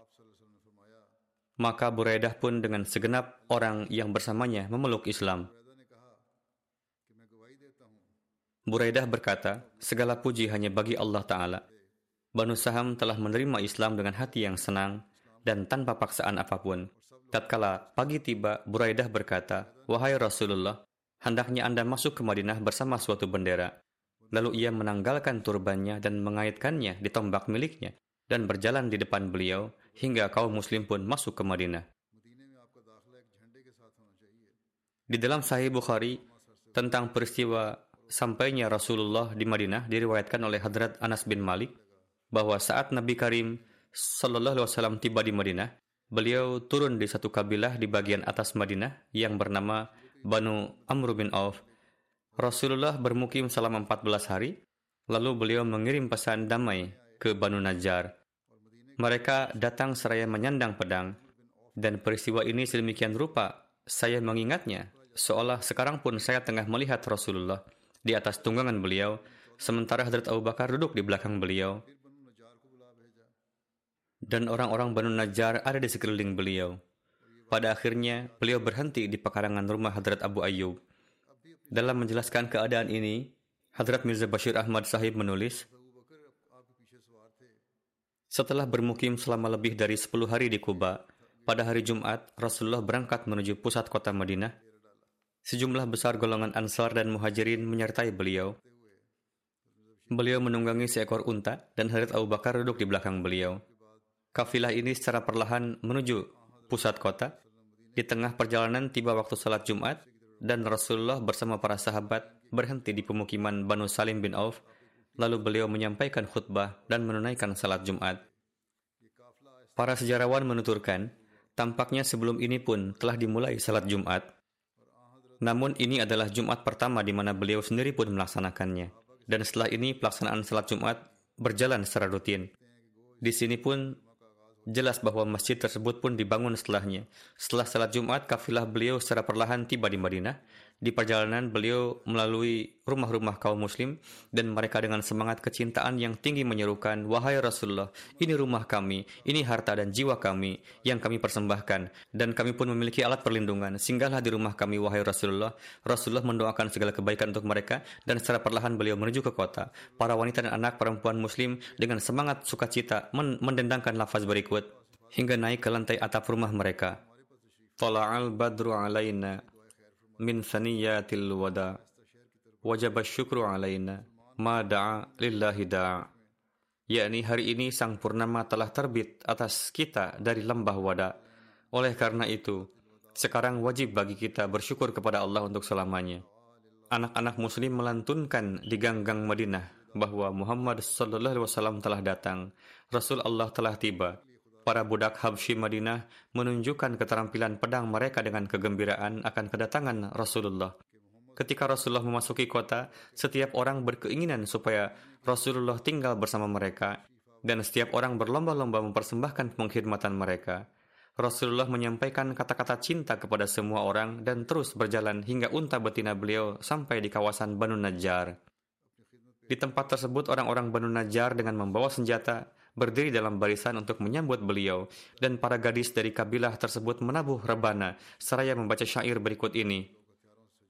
Maka Buraidah pun dengan segenap orang yang bersamanya memeluk Islam. Buraidah berkata, segala puji hanya bagi Allah Ta'ala. Banu Saham telah menerima Islam dengan hati yang senang dan tanpa paksaan apa pun. Tatkala pagi tiba, Buraidah berkata, Wahai Rasulullah, hendaknya Anda masuk ke Madinah bersama suatu bendera. Lalu ia menanggalkan turbannya dan mengaitkannya di tombak miliknya dan berjalan di depan beliau hingga kaum muslim pun masuk ke Madinah. Di dalam Sahih Bukhari tentang peristiwa sampainya Rasulullah di Madinah diriwayatkan oleh Hadrat Anas bin Malik bahwa saat Nabi Karim Sallallahu Alaihi Wasallam tiba di Madinah, beliau turun di satu kabilah di bagian atas Madinah yang bernama Banu Amr bin Auf Rasulullah bermukim selama 14 hari, lalu beliau mengirim pesan damai ke Banu Najjar. Mereka datang seraya menyandang pedang, dan peristiwa ini sedemikian rupa saya mengingatnya, seolah sekarang pun saya tengah melihat Rasulullah di atas tunggangan beliau, sementara Hadrat Abu Bakar duduk di belakang beliau, dan orang-orang Banu Najjar ada di sekeliling beliau. Pada akhirnya, beliau berhenti di pekarangan rumah Hadrat Abu Ayyub. Dalam menjelaskan keadaan ini, Hadrat Mirza Bashir Ahmad Sahib menulis, setelah bermukim selama lebih dari 10 hari di Kuba, pada hari Jumat, Rasulullah berangkat menuju pusat kota Madinah. Sejumlah besar golongan Ansar dan Muhajirin menyertai beliau. Beliau menunggangi seekor unta dan Hadrat Abu Bakar duduk di belakang beliau. Kafilah ini secara perlahan menuju pusat kota. Di tengah perjalanan tiba waktu salat Jumat, dan Rasulullah bersama para sahabat berhenti di pemukiman Banu Salim bin Auf, lalu beliau menyampaikan khutbah dan menunaikan salat Jumat. Para sejarawan menuturkan, tampaknya sebelum ini pun telah dimulai salat Jumat. Namun ini adalah Jumat pertama di mana beliau sendiri pun melaksanakannya. Dan setelah ini pelaksanaan salat Jumat berjalan secara rutin. Di sini pun Jelas bahwa masjid tersebut pun dibangun setelahnya. Setelah salat Jumat, kafilah beliau secara perlahan tiba di Madinah. Di perjalanan beliau melalui rumah-rumah kaum muslim dan mereka dengan semangat kecintaan yang tinggi menyerukan, Wahai Rasulullah, ini rumah kami, ini harta dan jiwa kami yang kami persembahkan dan kami pun memiliki alat perlindungan. Singgahlah di rumah kami, Wahai Rasulullah. Rasulullah mendoakan segala kebaikan untuk mereka dan secara perlahan beliau menuju ke kota. Para wanita dan anak perempuan muslim dengan semangat sukacita mendendangkan lafaz berikut hingga naik ke lantai atap rumah mereka. Tala'al badru alaina min saniyatil wada. Wajib syukru alaina ma da'a lillahi da'a. Yakni hari ini sang purnama telah terbit atas kita dari lembah wada. Oleh karena itu sekarang wajib bagi kita bersyukur kepada Allah untuk selamanya. Anak-anak muslim melantunkan di ganggang Madinah bahwa Muhammad sallallahu alaihi wasallam telah datang. Rasul Allah telah tiba para budak Habsyi Madinah menunjukkan keterampilan pedang mereka dengan kegembiraan akan kedatangan Rasulullah. Ketika Rasulullah memasuki kota, setiap orang berkeinginan supaya Rasulullah tinggal bersama mereka, dan setiap orang berlomba-lomba mempersembahkan pengkhidmatan mereka. Rasulullah menyampaikan kata-kata cinta kepada semua orang dan terus berjalan hingga unta betina beliau sampai di kawasan Banu Najjar. Di tempat tersebut orang-orang Banu Najjar dengan membawa senjata berdiri dalam barisan untuk menyambut beliau dan para gadis dari kabilah tersebut menabuh rebana seraya membaca syair berikut ini.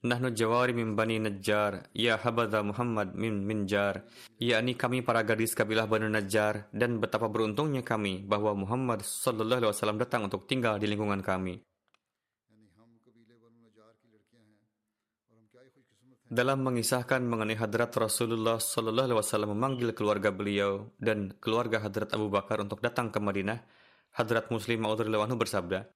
Nahnu jawari min bani Najjar, ya habadha Muhammad min minjar. Yakni kami para gadis kabilah Bani Najjar dan betapa beruntungnya kami bahwa Muhammad sallallahu alaihi wasallam datang untuk tinggal di lingkungan kami. Dalam mengisahkan mengenai hadrat Rasulullah Sallallahu Alaihi Wasallam memanggil keluarga beliau dan keluarga hadrat Abu Bakar untuk datang ke Madinah, hadrat Muslim Maudhullah bersabda,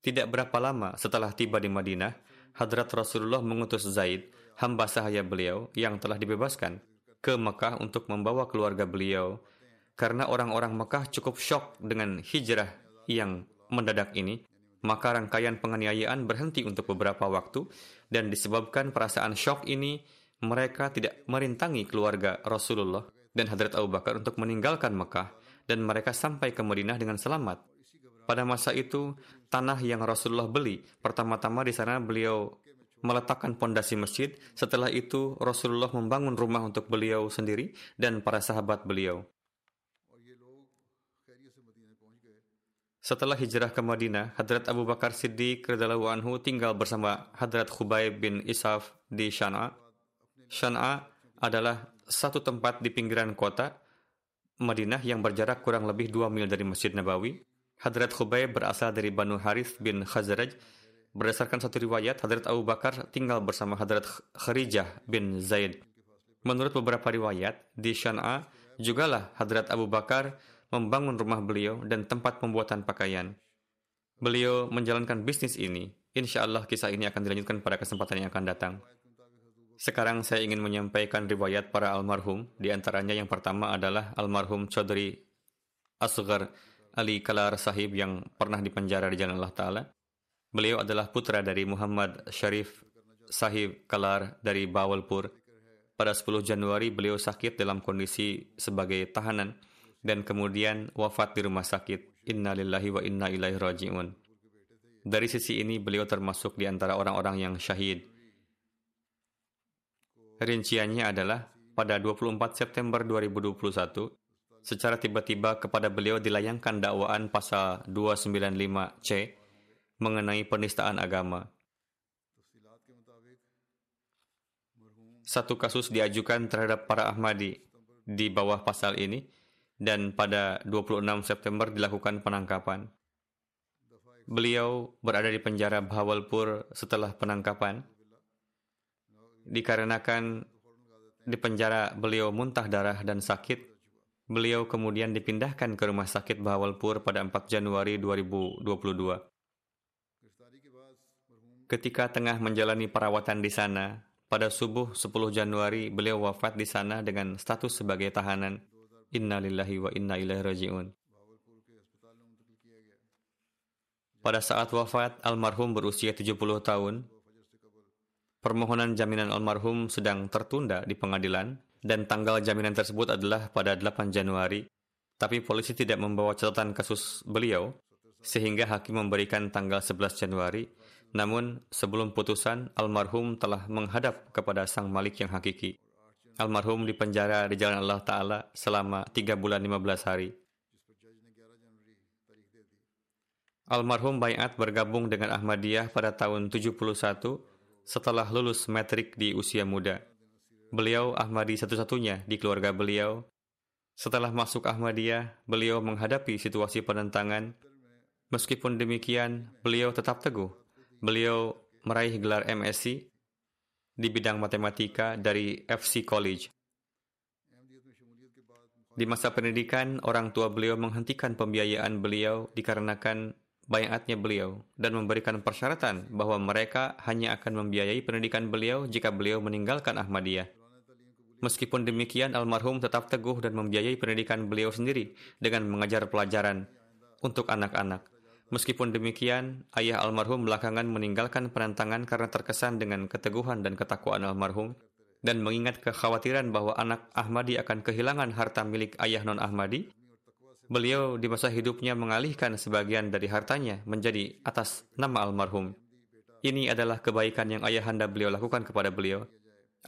tidak berapa lama setelah tiba di Madinah, hadrat Rasulullah mengutus Zaid, hamba sahaya beliau yang telah dibebaskan, ke Mekah untuk membawa keluarga beliau. Karena orang-orang Mekah cukup syok dengan hijrah yang mendadak ini, maka rangkaian penganiayaan berhenti untuk beberapa waktu dan disebabkan perasaan syok ini mereka tidak merintangi keluarga Rasulullah dan Hadrat Abu Bakar untuk meninggalkan Mekah dan mereka sampai ke Madinah dengan selamat. Pada masa itu, tanah yang Rasulullah beli, pertama-tama di sana beliau meletakkan pondasi masjid. Setelah itu, Rasulullah membangun rumah untuk beliau sendiri dan para sahabat beliau. Setelah hijrah ke Madinah, Hadrat Abu Bakar Siddiq radhiyallahu anhu tinggal bersama Hadrat Khubayb bin Isaf di Shan'a. Shan'a adalah satu tempat di pinggiran kota Madinah yang berjarak kurang lebih 2 mil dari Masjid Nabawi. Hadrat Khubayb berasal dari Banu Harith bin Khazraj. Berdasarkan satu riwayat, Hadrat Abu Bakar tinggal bersama Hadrat Kharijah bin Zaid. Menurut beberapa riwayat, di Shan'a jugalah Hadrat Abu Bakar membangun rumah beliau dan tempat pembuatan pakaian. Beliau menjalankan bisnis ini. Insya Allah kisah ini akan dilanjutkan pada kesempatan yang akan datang. Sekarang saya ingin menyampaikan riwayat para almarhum. Di antaranya yang pertama adalah almarhum Chaudhry Asghar Ali Kalar Sahib yang pernah dipenjara di jalan Allah Ta'ala. Beliau adalah putra dari Muhammad Sharif Sahib Kalar dari Bawalpur. Pada 10 Januari beliau sakit dalam kondisi sebagai tahanan dan kemudian wafat di rumah sakit. Inna lillahi wa inna ilaihi raji'un. Dari sisi ini beliau termasuk di antara orang-orang yang syahid. Rinciannya adalah pada 24 September 2021, secara tiba-tiba kepada beliau dilayangkan dakwaan pasal 295C mengenai penistaan agama. Satu kasus diajukan terhadap para Ahmadi di bawah pasal ini, dan pada 26 September dilakukan penangkapan. Beliau berada di penjara Bahawalpur setelah penangkapan dikarenakan di penjara beliau muntah darah dan sakit. Beliau kemudian dipindahkan ke rumah sakit Bahawalpur pada 4 Januari 2022. Ketika tengah menjalani perawatan di sana, pada subuh 10 Januari beliau wafat di sana dengan status sebagai tahanan. Inna lillahi wa inna ilaihi raji'un. Pada saat wafat, almarhum berusia 70 tahun. Permohonan jaminan almarhum sedang tertunda di pengadilan dan tanggal jaminan tersebut adalah pada 8 Januari. Tapi polisi tidak membawa catatan kasus beliau sehingga hakim memberikan tanggal 11 Januari. Namun, sebelum putusan, almarhum telah menghadap kepada sang malik yang hakiki. Almarhum dipenjara di jalan Allah Ta'ala selama 3 bulan 15 hari. Almarhum Bayat bergabung dengan Ahmadiyah pada tahun 71 setelah lulus metrik di usia muda. Beliau Ahmadi satu-satunya di keluarga beliau. Setelah masuk Ahmadiyah, beliau menghadapi situasi penentangan. Meskipun demikian, beliau tetap teguh. Beliau meraih gelar MSc di bidang matematika dari FC College. Di masa pendidikan, orang tua beliau menghentikan pembiayaan beliau dikarenakan bayatnya beliau dan memberikan persyaratan bahwa mereka hanya akan membiayai pendidikan beliau jika beliau meninggalkan Ahmadiyah. Meskipun demikian, almarhum tetap teguh dan membiayai pendidikan beliau sendiri dengan mengajar pelajaran untuk anak-anak. Meskipun demikian, ayah almarhum belakangan meninggalkan penentangan karena terkesan dengan keteguhan dan ketakwaan almarhum dan mengingat kekhawatiran bahwa anak Ahmadi akan kehilangan harta milik ayah non-Ahmadi, beliau di masa hidupnya mengalihkan sebagian dari hartanya menjadi atas nama almarhum. Ini adalah kebaikan yang ayahanda beliau lakukan kepada beliau.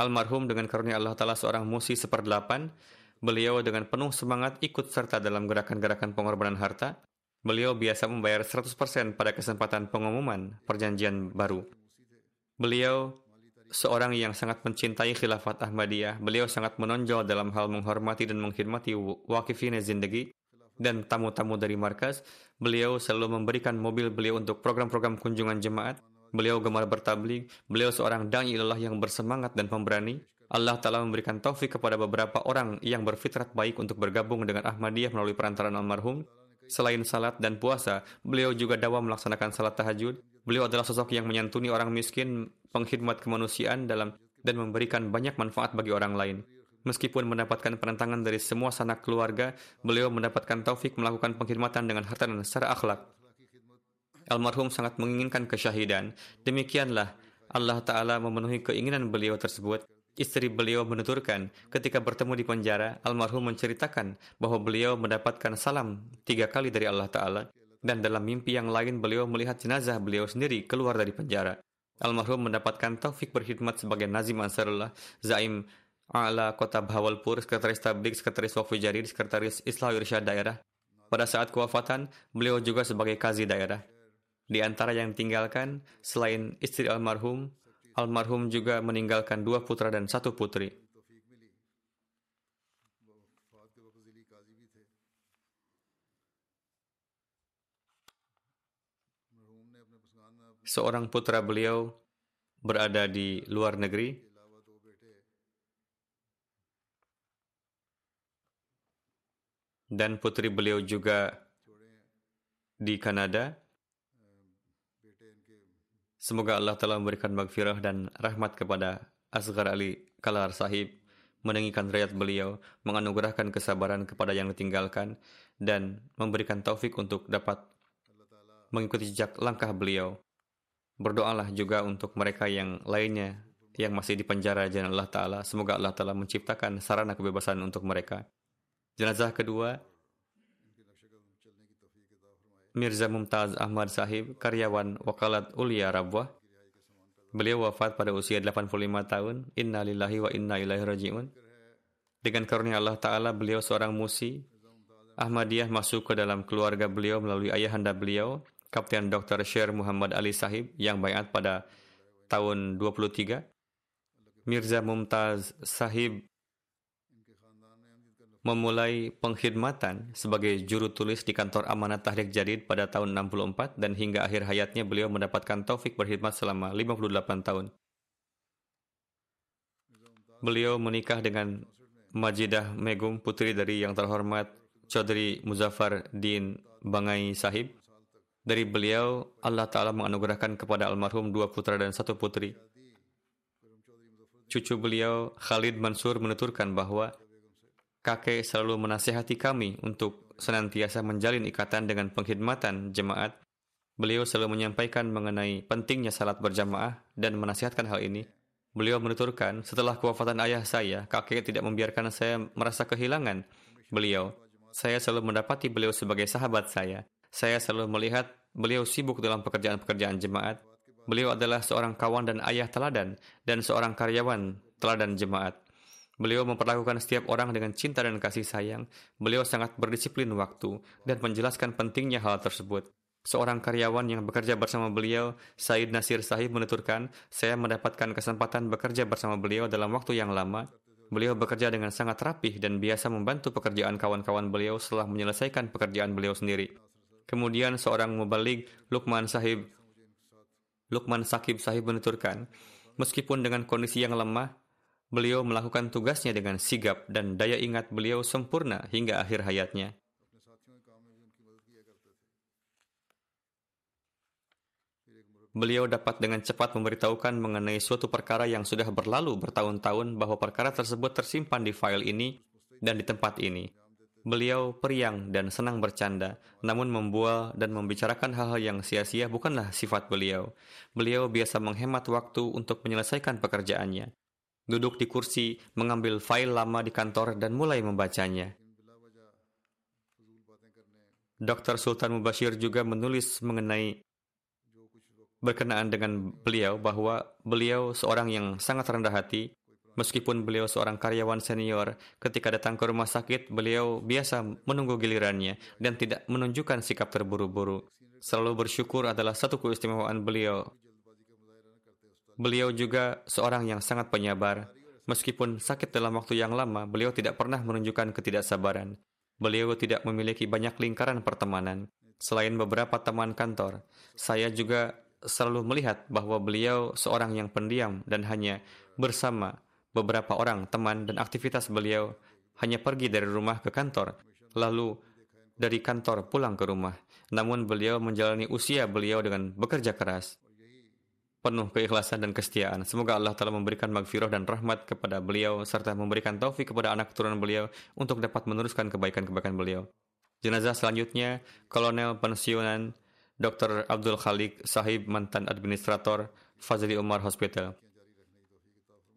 Almarhum dengan karunia Allah Ta'ala seorang musi seperdelapan, beliau dengan penuh semangat ikut serta dalam gerakan-gerakan pengorbanan harta, Beliau biasa membayar 100% pada kesempatan pengumuman perjanjian baru. Beliau seorang yang sangat mencintai khilafat Ahmadiyah. Beliau sangat menonjol dalam hal menghormati dan menghormati wakifin zindagi dan tamu-tamu dari markas. Beliau selalu memberikan mobil beliau untuk program-program kunjungan jemaat. Beliau gemar bertablik. Beliau seorang da'i ilallah yang bersemangat dan pemberani. Allah telah memberikan taufik kepada beberapa orang yang berfitrat baik untuk bergabung dengan Ahmadiyah melalui perantaraan almarhum. Selain salat dan puasa, beliau juga dawa melaksanakan salat tahajud. Beliau adalah sosok yang menyantuni orang miskin, pengkhidmat kemanusiaan dalam dan memberikan banyak manfaat bagi orang lain. Meskipun mendapatkan penentangan dari semua sanak keluarga, beliau mendapatkan taufik melakukan pengkhidmatan dengan harta dan secara akhlak. Almarhum sangat menginginkan kesyahidan. Demikianlah Allah Ta'ala memenuhi keinginan beliau tersebut Istri beliau menuturkan, ketika bertemu di penjara, almarhum menceritakan bahwa beliau mendapatkan salam tiga kali dari Allah Ta'ala, dan dalam mimpi yang lain beliau melihat jenazah beliau sendiri keluar dari penjara. Almarhum mendapatkan taufik berkhidmat sebagai Nazim Ansarullah, Zaim A'la Kota Bahawalpur, Sekretaris Tablik, Sekretaris Wafu Jarir, Sekretaris Islah Irsyad Daerah, Pada saat kewafatan, beliau juga sebagai kazi daerah. Di antara yang ditinggalkan, selain istri almarhum, almarhum juga meninggalkan dua putra dan satu putri. Seorang putra beliau berada di luar negeri dan putri beliau juga di Kanada. Semoga Allah telah memberikan magfirah dan rahmat kepada Asghar Ali Kalar Sahib, meninggikan rakyat beliau, menganugerahkan kesabaran kepada yang ditinggalkan, dan memberikan taufik untuk dapat mengikuti jejak langkah beliau. Berdoalah juga untuk mereka yang lainnya yang masih di penjara jalan Allah Ta'ala. Semoga Allah Ta'ala menciptakan sarana kebebasan untuk mereka. Jenazah kedua, Mirza Mumtaz Ahmad Sahib, karyawan Wakalat Ulia Rabwah. Beliau wafat pada usia 85 tahun. Inna lillahi wa inna ilaihi raji'un. Dengan karunia Allah Ta'ala, beliau seorang musi. Ahmadiyah masuk ke dalam keluarga beliau melalui ayahanda beliau, Kapten Dr. Sher Muhammad Ali Sahib yang bayat pada tahun 23. Mirza Mumtaz Sahib memulai pengkhidmatan sebagai juru tulis di kantor Amanat Tahrik Jadid pada tahun 64 dan hingga akhir hayatnya beliau mendapatkan taufik berkhidmat selama 58 tahun. Beliau menikah dengan Majidah Megum, putri dari yang terhormat Chaudhry Muzaffar Din Bangai Sahib. Dari beliau, Allah Ta'ala menganugerahkan kepada almarhum dua putra dan satu putri. Cucu beliau, Khalid Mansur, menuturkan bahwa kakek selalu menasihati kami untuk senantiasa menjalin ikatan dengan pengkhidmatan jemaat. Beliau selalu menyampaikan mengenai pentingnya salat berjamaah dan menasihatkan hal ini. Beliau menuturkan, setelah kewafatan ayah saya, kakek tidak membiarkan saya merasa kehilangan beliau. Saya selalu mendapati beliau sebagai sahabat saya. Saya selalu melihat beliau sibuk dalam pekerjaan-pekerjaan jemaat. Beliau adalah seorang kawan dan ayah teladan dan seorang karyawan teladan jemaat. Beliau memperlakukan setiap orang dengan cinta dan kasih sayang. Beliau sangat berdisiplin waktu dan menjelaskan pentingnya hal tersebut. Seorang karyawan yang bekerja bersama beliau, Said Nasir Sahib menuturkan, saya mendapatkan kesempatan bekerja bersama beliau dalam waktu yang lama. Beliau bekerja dengan sangat rapih dan biasa membantu pekerjaan kawan-kawan beliau setelah menyelesaikan pekerjaan beliau sendiri. Kemudian seorang mubalik, Lukman Sahib, Lukman Sakib Sahib menuturkan, meskipun dengan kondisi yang lemah, Beliau melakukan tugasnya dengan sigap dan daya ingat beliau sempurna hingga akhir hayatnya. Beliau dapat dengan cepat memberitahukan mengenai suatu perkara yang sudah berlalu bertahun-tahun bahwa perkara tersebut tersimpan di file ini dan di tempat ini. Beliau periang dan senang bercanda, namun membual dan membicarakan hal-hal yang sia-sia bukanlah sifat beliau. Beliau biasa menghemat waktu untuk menyelesaikan pekerjaannya duduk di kursi, mengambil file lama di kantor dan mulai membacanya. Dr. Sultan Mubashir juga menulis mengenai berkenaan dengan beliau bahwa beliau seorang yang sangat rendah hati. Meskipun beliau seorang karyawan senior, ketika datang ke rumah sakit, beliau biasa menunggu gilirannya dan tidak menunjukkan sikap terburu-buru. Selalu bersyukur adalah satu keistimewaan beliau Beliau juga seorang yang sangat penyabar. Meskipun sakit dalam waktu yang lama, beliau tidak pernah menunjukkan ketidaksabaran. Beliau tidak memiliki banyak lingkaran pertemanan. Selain beberapa teman kantor, saya juga selalu melihat bahwa beliau seorang yang pendiam dan hanya bersama beberapa orang teman dan aktivitas beliau hanya pergi dari rumah ke kantor, lalu dari kantor pulang ke rumah. Namun beliau menjalani usia beliau dengan bekerja keras penuh keikhlasan dan kesetiaan. Semoga Allah telah memberikan magfirah dan rahmat kepada beliau serta memberikan taufik kepada anak keturunan beliau untuk dapat meneruskan kebaikan-kebaikan beliau. Jenazah selanjutnya, Kolonel Pensiunan Dr. Abdul Khalik Sahib mantan administrator Fazli Umar Hospital.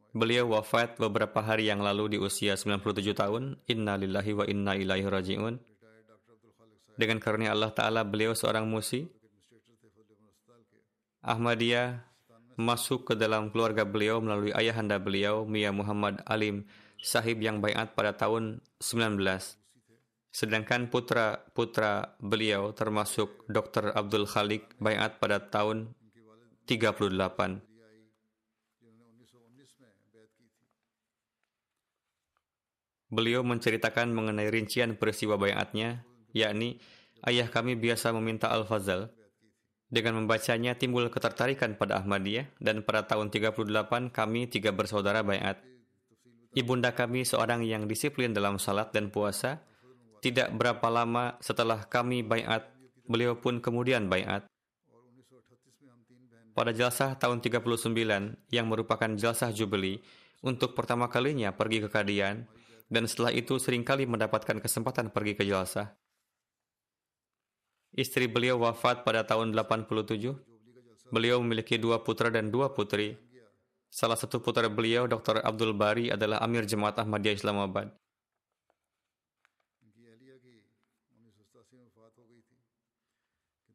Beliau wafat beberapa hari yang lalu di usia 97 tahun. Inna lillahi wa inna ilaihi raji'un. Dengan karunia Allah Ta'ala, beliau seorang musi. Ahmadiyah masuk ke dalam keluarga beliau melalui ayahanda beliau, Mia Muhammad Alim Sahib yang bayat pada tahun 19. Sedangkan putra-putra beliau termasuk Dr. Abdul Khalik bayat pada tahun 38. Beliau menceritakan mengenai rincian peristiwa bayatnya, yakni ayah kami biasa meminta Al-Fazal. Dengan membacanya timbul ketertarikan pada Ahmadiyah dan pada tahun 38 kami tiga bersaudara bayat. Ibunda kami seorang yang disiplin dalam salat dan puasa. Tidak berapa lama setelah kami bayat, beliau pun kemudian bayat. Pada jelasah tahun 39 yang merupakan jelasah Jubeli, untuk pertama kalinya pergi ke Kadian, dan setelah itu sering kali mendapatkan kesempatan pergi ke Jalsah. Istri beliau wafat pada tahun 87. Beliau memiliki dua putra dan dua putri. Salah satu putra beliau, Dr. Abdul Bari, adalah Amir Jemaat Ahmadiyah Islamabad.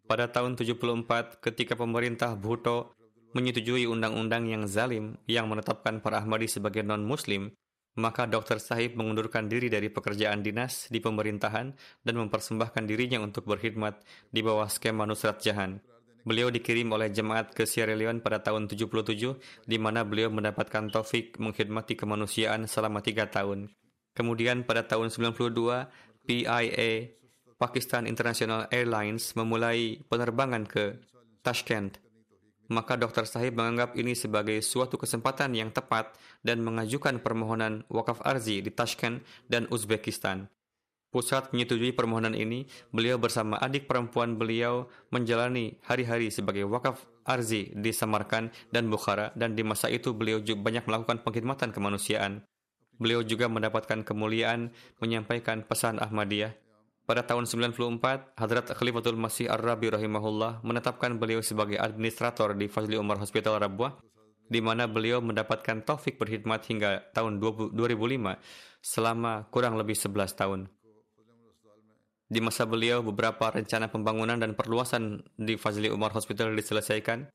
Pada tahun 74, ketika pemerintah Bhutto menyetujui undang-undang yang zalim yang menetapkan para Ahmadi sebagai non-Muslim, maka Dr. Sahib mengundurkan diri dari pekerjaan dinas di pemerintahan dan mempersembahkan dirinya untuk berkhidmat di bawah skema Nusrat Jahan. Beliau dikirim oleh jemaat ke Sierra Leone pada tahun 77, di mana beliau mendapatkan taufik mengkhidmati kemanusiaan selama tiga tahun. Kemudian pada tahun 92, PIA, Pakistan International Airlines, memulai penerbangan ke Tashkent maka Dr. Sahib menganggap ini sebagai suatu kesempatan yang tepat dan mengajukan permohonan wakaf arzi di Tashkent dan Uzbekistan. Pusat menyetujui permohonan ini, beliau bersama adik perempuan beliau menjalani hari-hari sebagai wakaf arzi di Samarkand dan Bukhara dan di masa itu beliau juga banyak melakukan pengkhidmatan kemanusiaan. Beliau juga mendapatkan kemuliaan menyampaikan pesan Ahmadiyah pada tahun 94, Hadrat Khalifatul Masih Ar-Rabi rahimahullah menetapkan beliau sebagai administrator di Fazli Umar Hospital Rabwah, di mana beliau mendapatkan taufik berkhidmat hingga tahun 2005 selama kurang lebih 11 tahun. Di masa beliau, beberapa rencana pembangunan dan perluasan di Fazli Umar Hospital diselesaikan.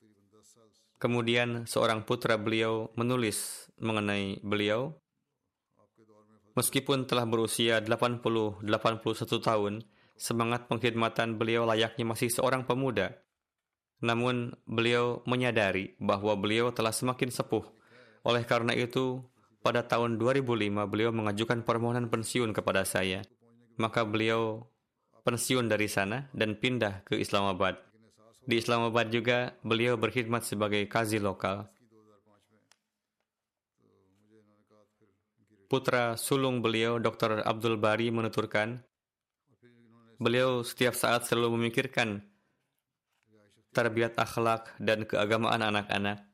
Kemudian seorang putra beliau menulis mengenai beliau Meskipun telah berusia 80-81 tahun, semangat pengkhidmatan beliau layaknya masih seorang pemuda. Namun, beliau menyadari bahwa beliau telah semakin sepuh. Oleh karena itu, pada tahun 2005 beliau mengajukan permohonan pensiun kepada saya. Maka beliau pensiun dari sana dan pindah ke Islamabad. Di Islamabad juga beliau berkhidmat sebagai kazi lokal. Putra sulung beliau, Dr. Abdul Bari, menuturkan, beliau setiap saat selalu memikirkan terbiat akhlak dan keagamaan anak-anak.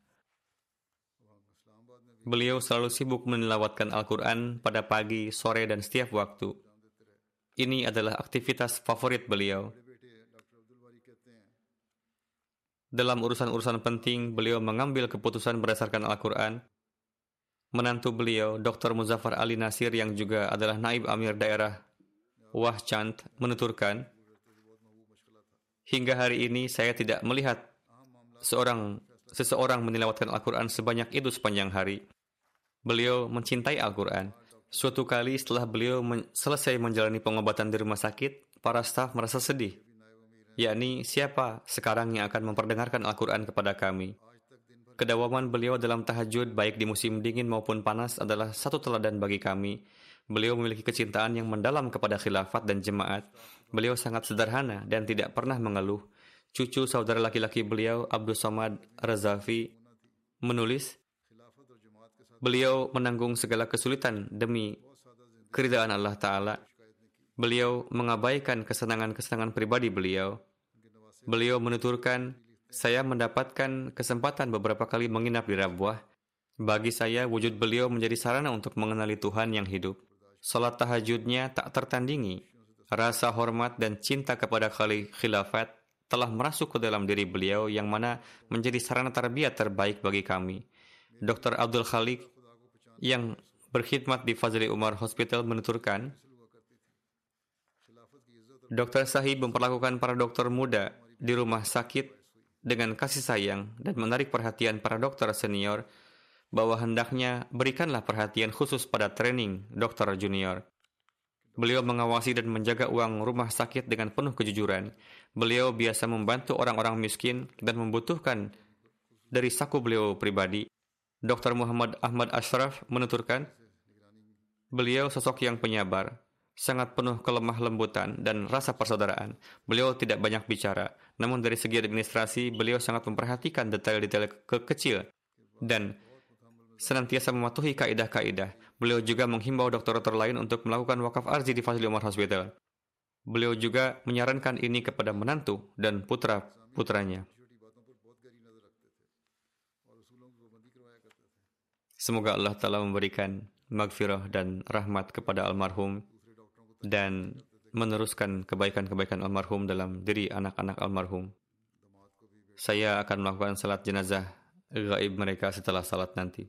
Beliau selalu sibuk menelawatkan Al-Quran pada pagi, sore, dan setiap waktu. Ini adalah aktivitas favorit beliau. Dalam urusan-urusan penting, beliau mengambil keputusan berdasarkan Al-Quran menantu beliau, Dr. Muzaffar Ali Nasir yang juga adalah naib amir daerah Wahchand menuturkan, hingga hari ini saya tidak melihat seorang seseorang menilawatkan Al-Quran sebanyak itu sepanjang hari. Beliau mencintai Al-Quran. Suatu kali setelah beliau men selesai menjalani pengobatan di rumah sakit, para staf merasa sedih. Yakni siapa sekarang yang akan memperdengarkan Al-Quran kepada kami. Kedawaman beliau dalam tahajud baik di musim dingin maupun panas adalah satu teladan bagi kami. Beliau memiliki kecintaan yang mendalam kepada khilafat dan jemaat. Beliau sangat sederhana dan tidak pernah mengeluh. Cucu saudara laki-laki beliau, Abdul Somad Razafi, menulis, Beliau menanggung segala kesulitan demi keridaan Allah Ta'ala. Beliau mengabaikan kesenangan-kesenangan pribadi beliau. Beliau menuturkan, saya mendapatkan kesempatan beberapa kali menginap di Rabuah. Bagi saya, wujud beliau menjadi sarana untuk mengenali Tuhan yang hidup. Salat tahajudnya tak tertandingi. Rasa hormat dan cinta kepada Khalil Khilafat telah merasuk ke dalam diri beliau yang mana menjadi sarana terbiat terbaik bagi kami. Dr. Abdul Khalik yang berkhidmat di Fazli Umar Hospital menuturkan, Dr. Sahib memperlakukan para dokter muda di rumah sakit dengan kasih sayang dan menarik perhatian para dokter senior bahwa hendaknya berikanlah perhatian khusus pada training dokter junior. Beliau mengawasi dan menjaga uang rumah sakit dengan penuh kejujuran. Beliau biasa membantu orang-orang miskin dan membutuhkan dari saku beliau pribadi. Dr. Muhammad Ahmad Ashraf menuturkan, beliau sosok yang penyabar, sangat penuh kelemah lembutan dan rasa persaudaraan. Beliau tidak banyak bicara, namun dari segi administrasi beliau sangat memperhatikan detail-detail ke kecil dan senantiasa mematuhi kaidah-kaidah. Beliau juga menghimbau dokter-dokter lain untuk melakukan wakaf arzi di Fazli Umar Hospital. Beliau juga menyarankan ini kepada menantu dan putra-putranya. Semoga Allah Ta'ala memberikan magfirah dan rahmat kepada almarhum dan meneruskan kebaikan-kebaikan almarhum dalam diri anak-anak almarhum. Saya akan melakukan salat jenazah gaib mereka setelah salat nanti.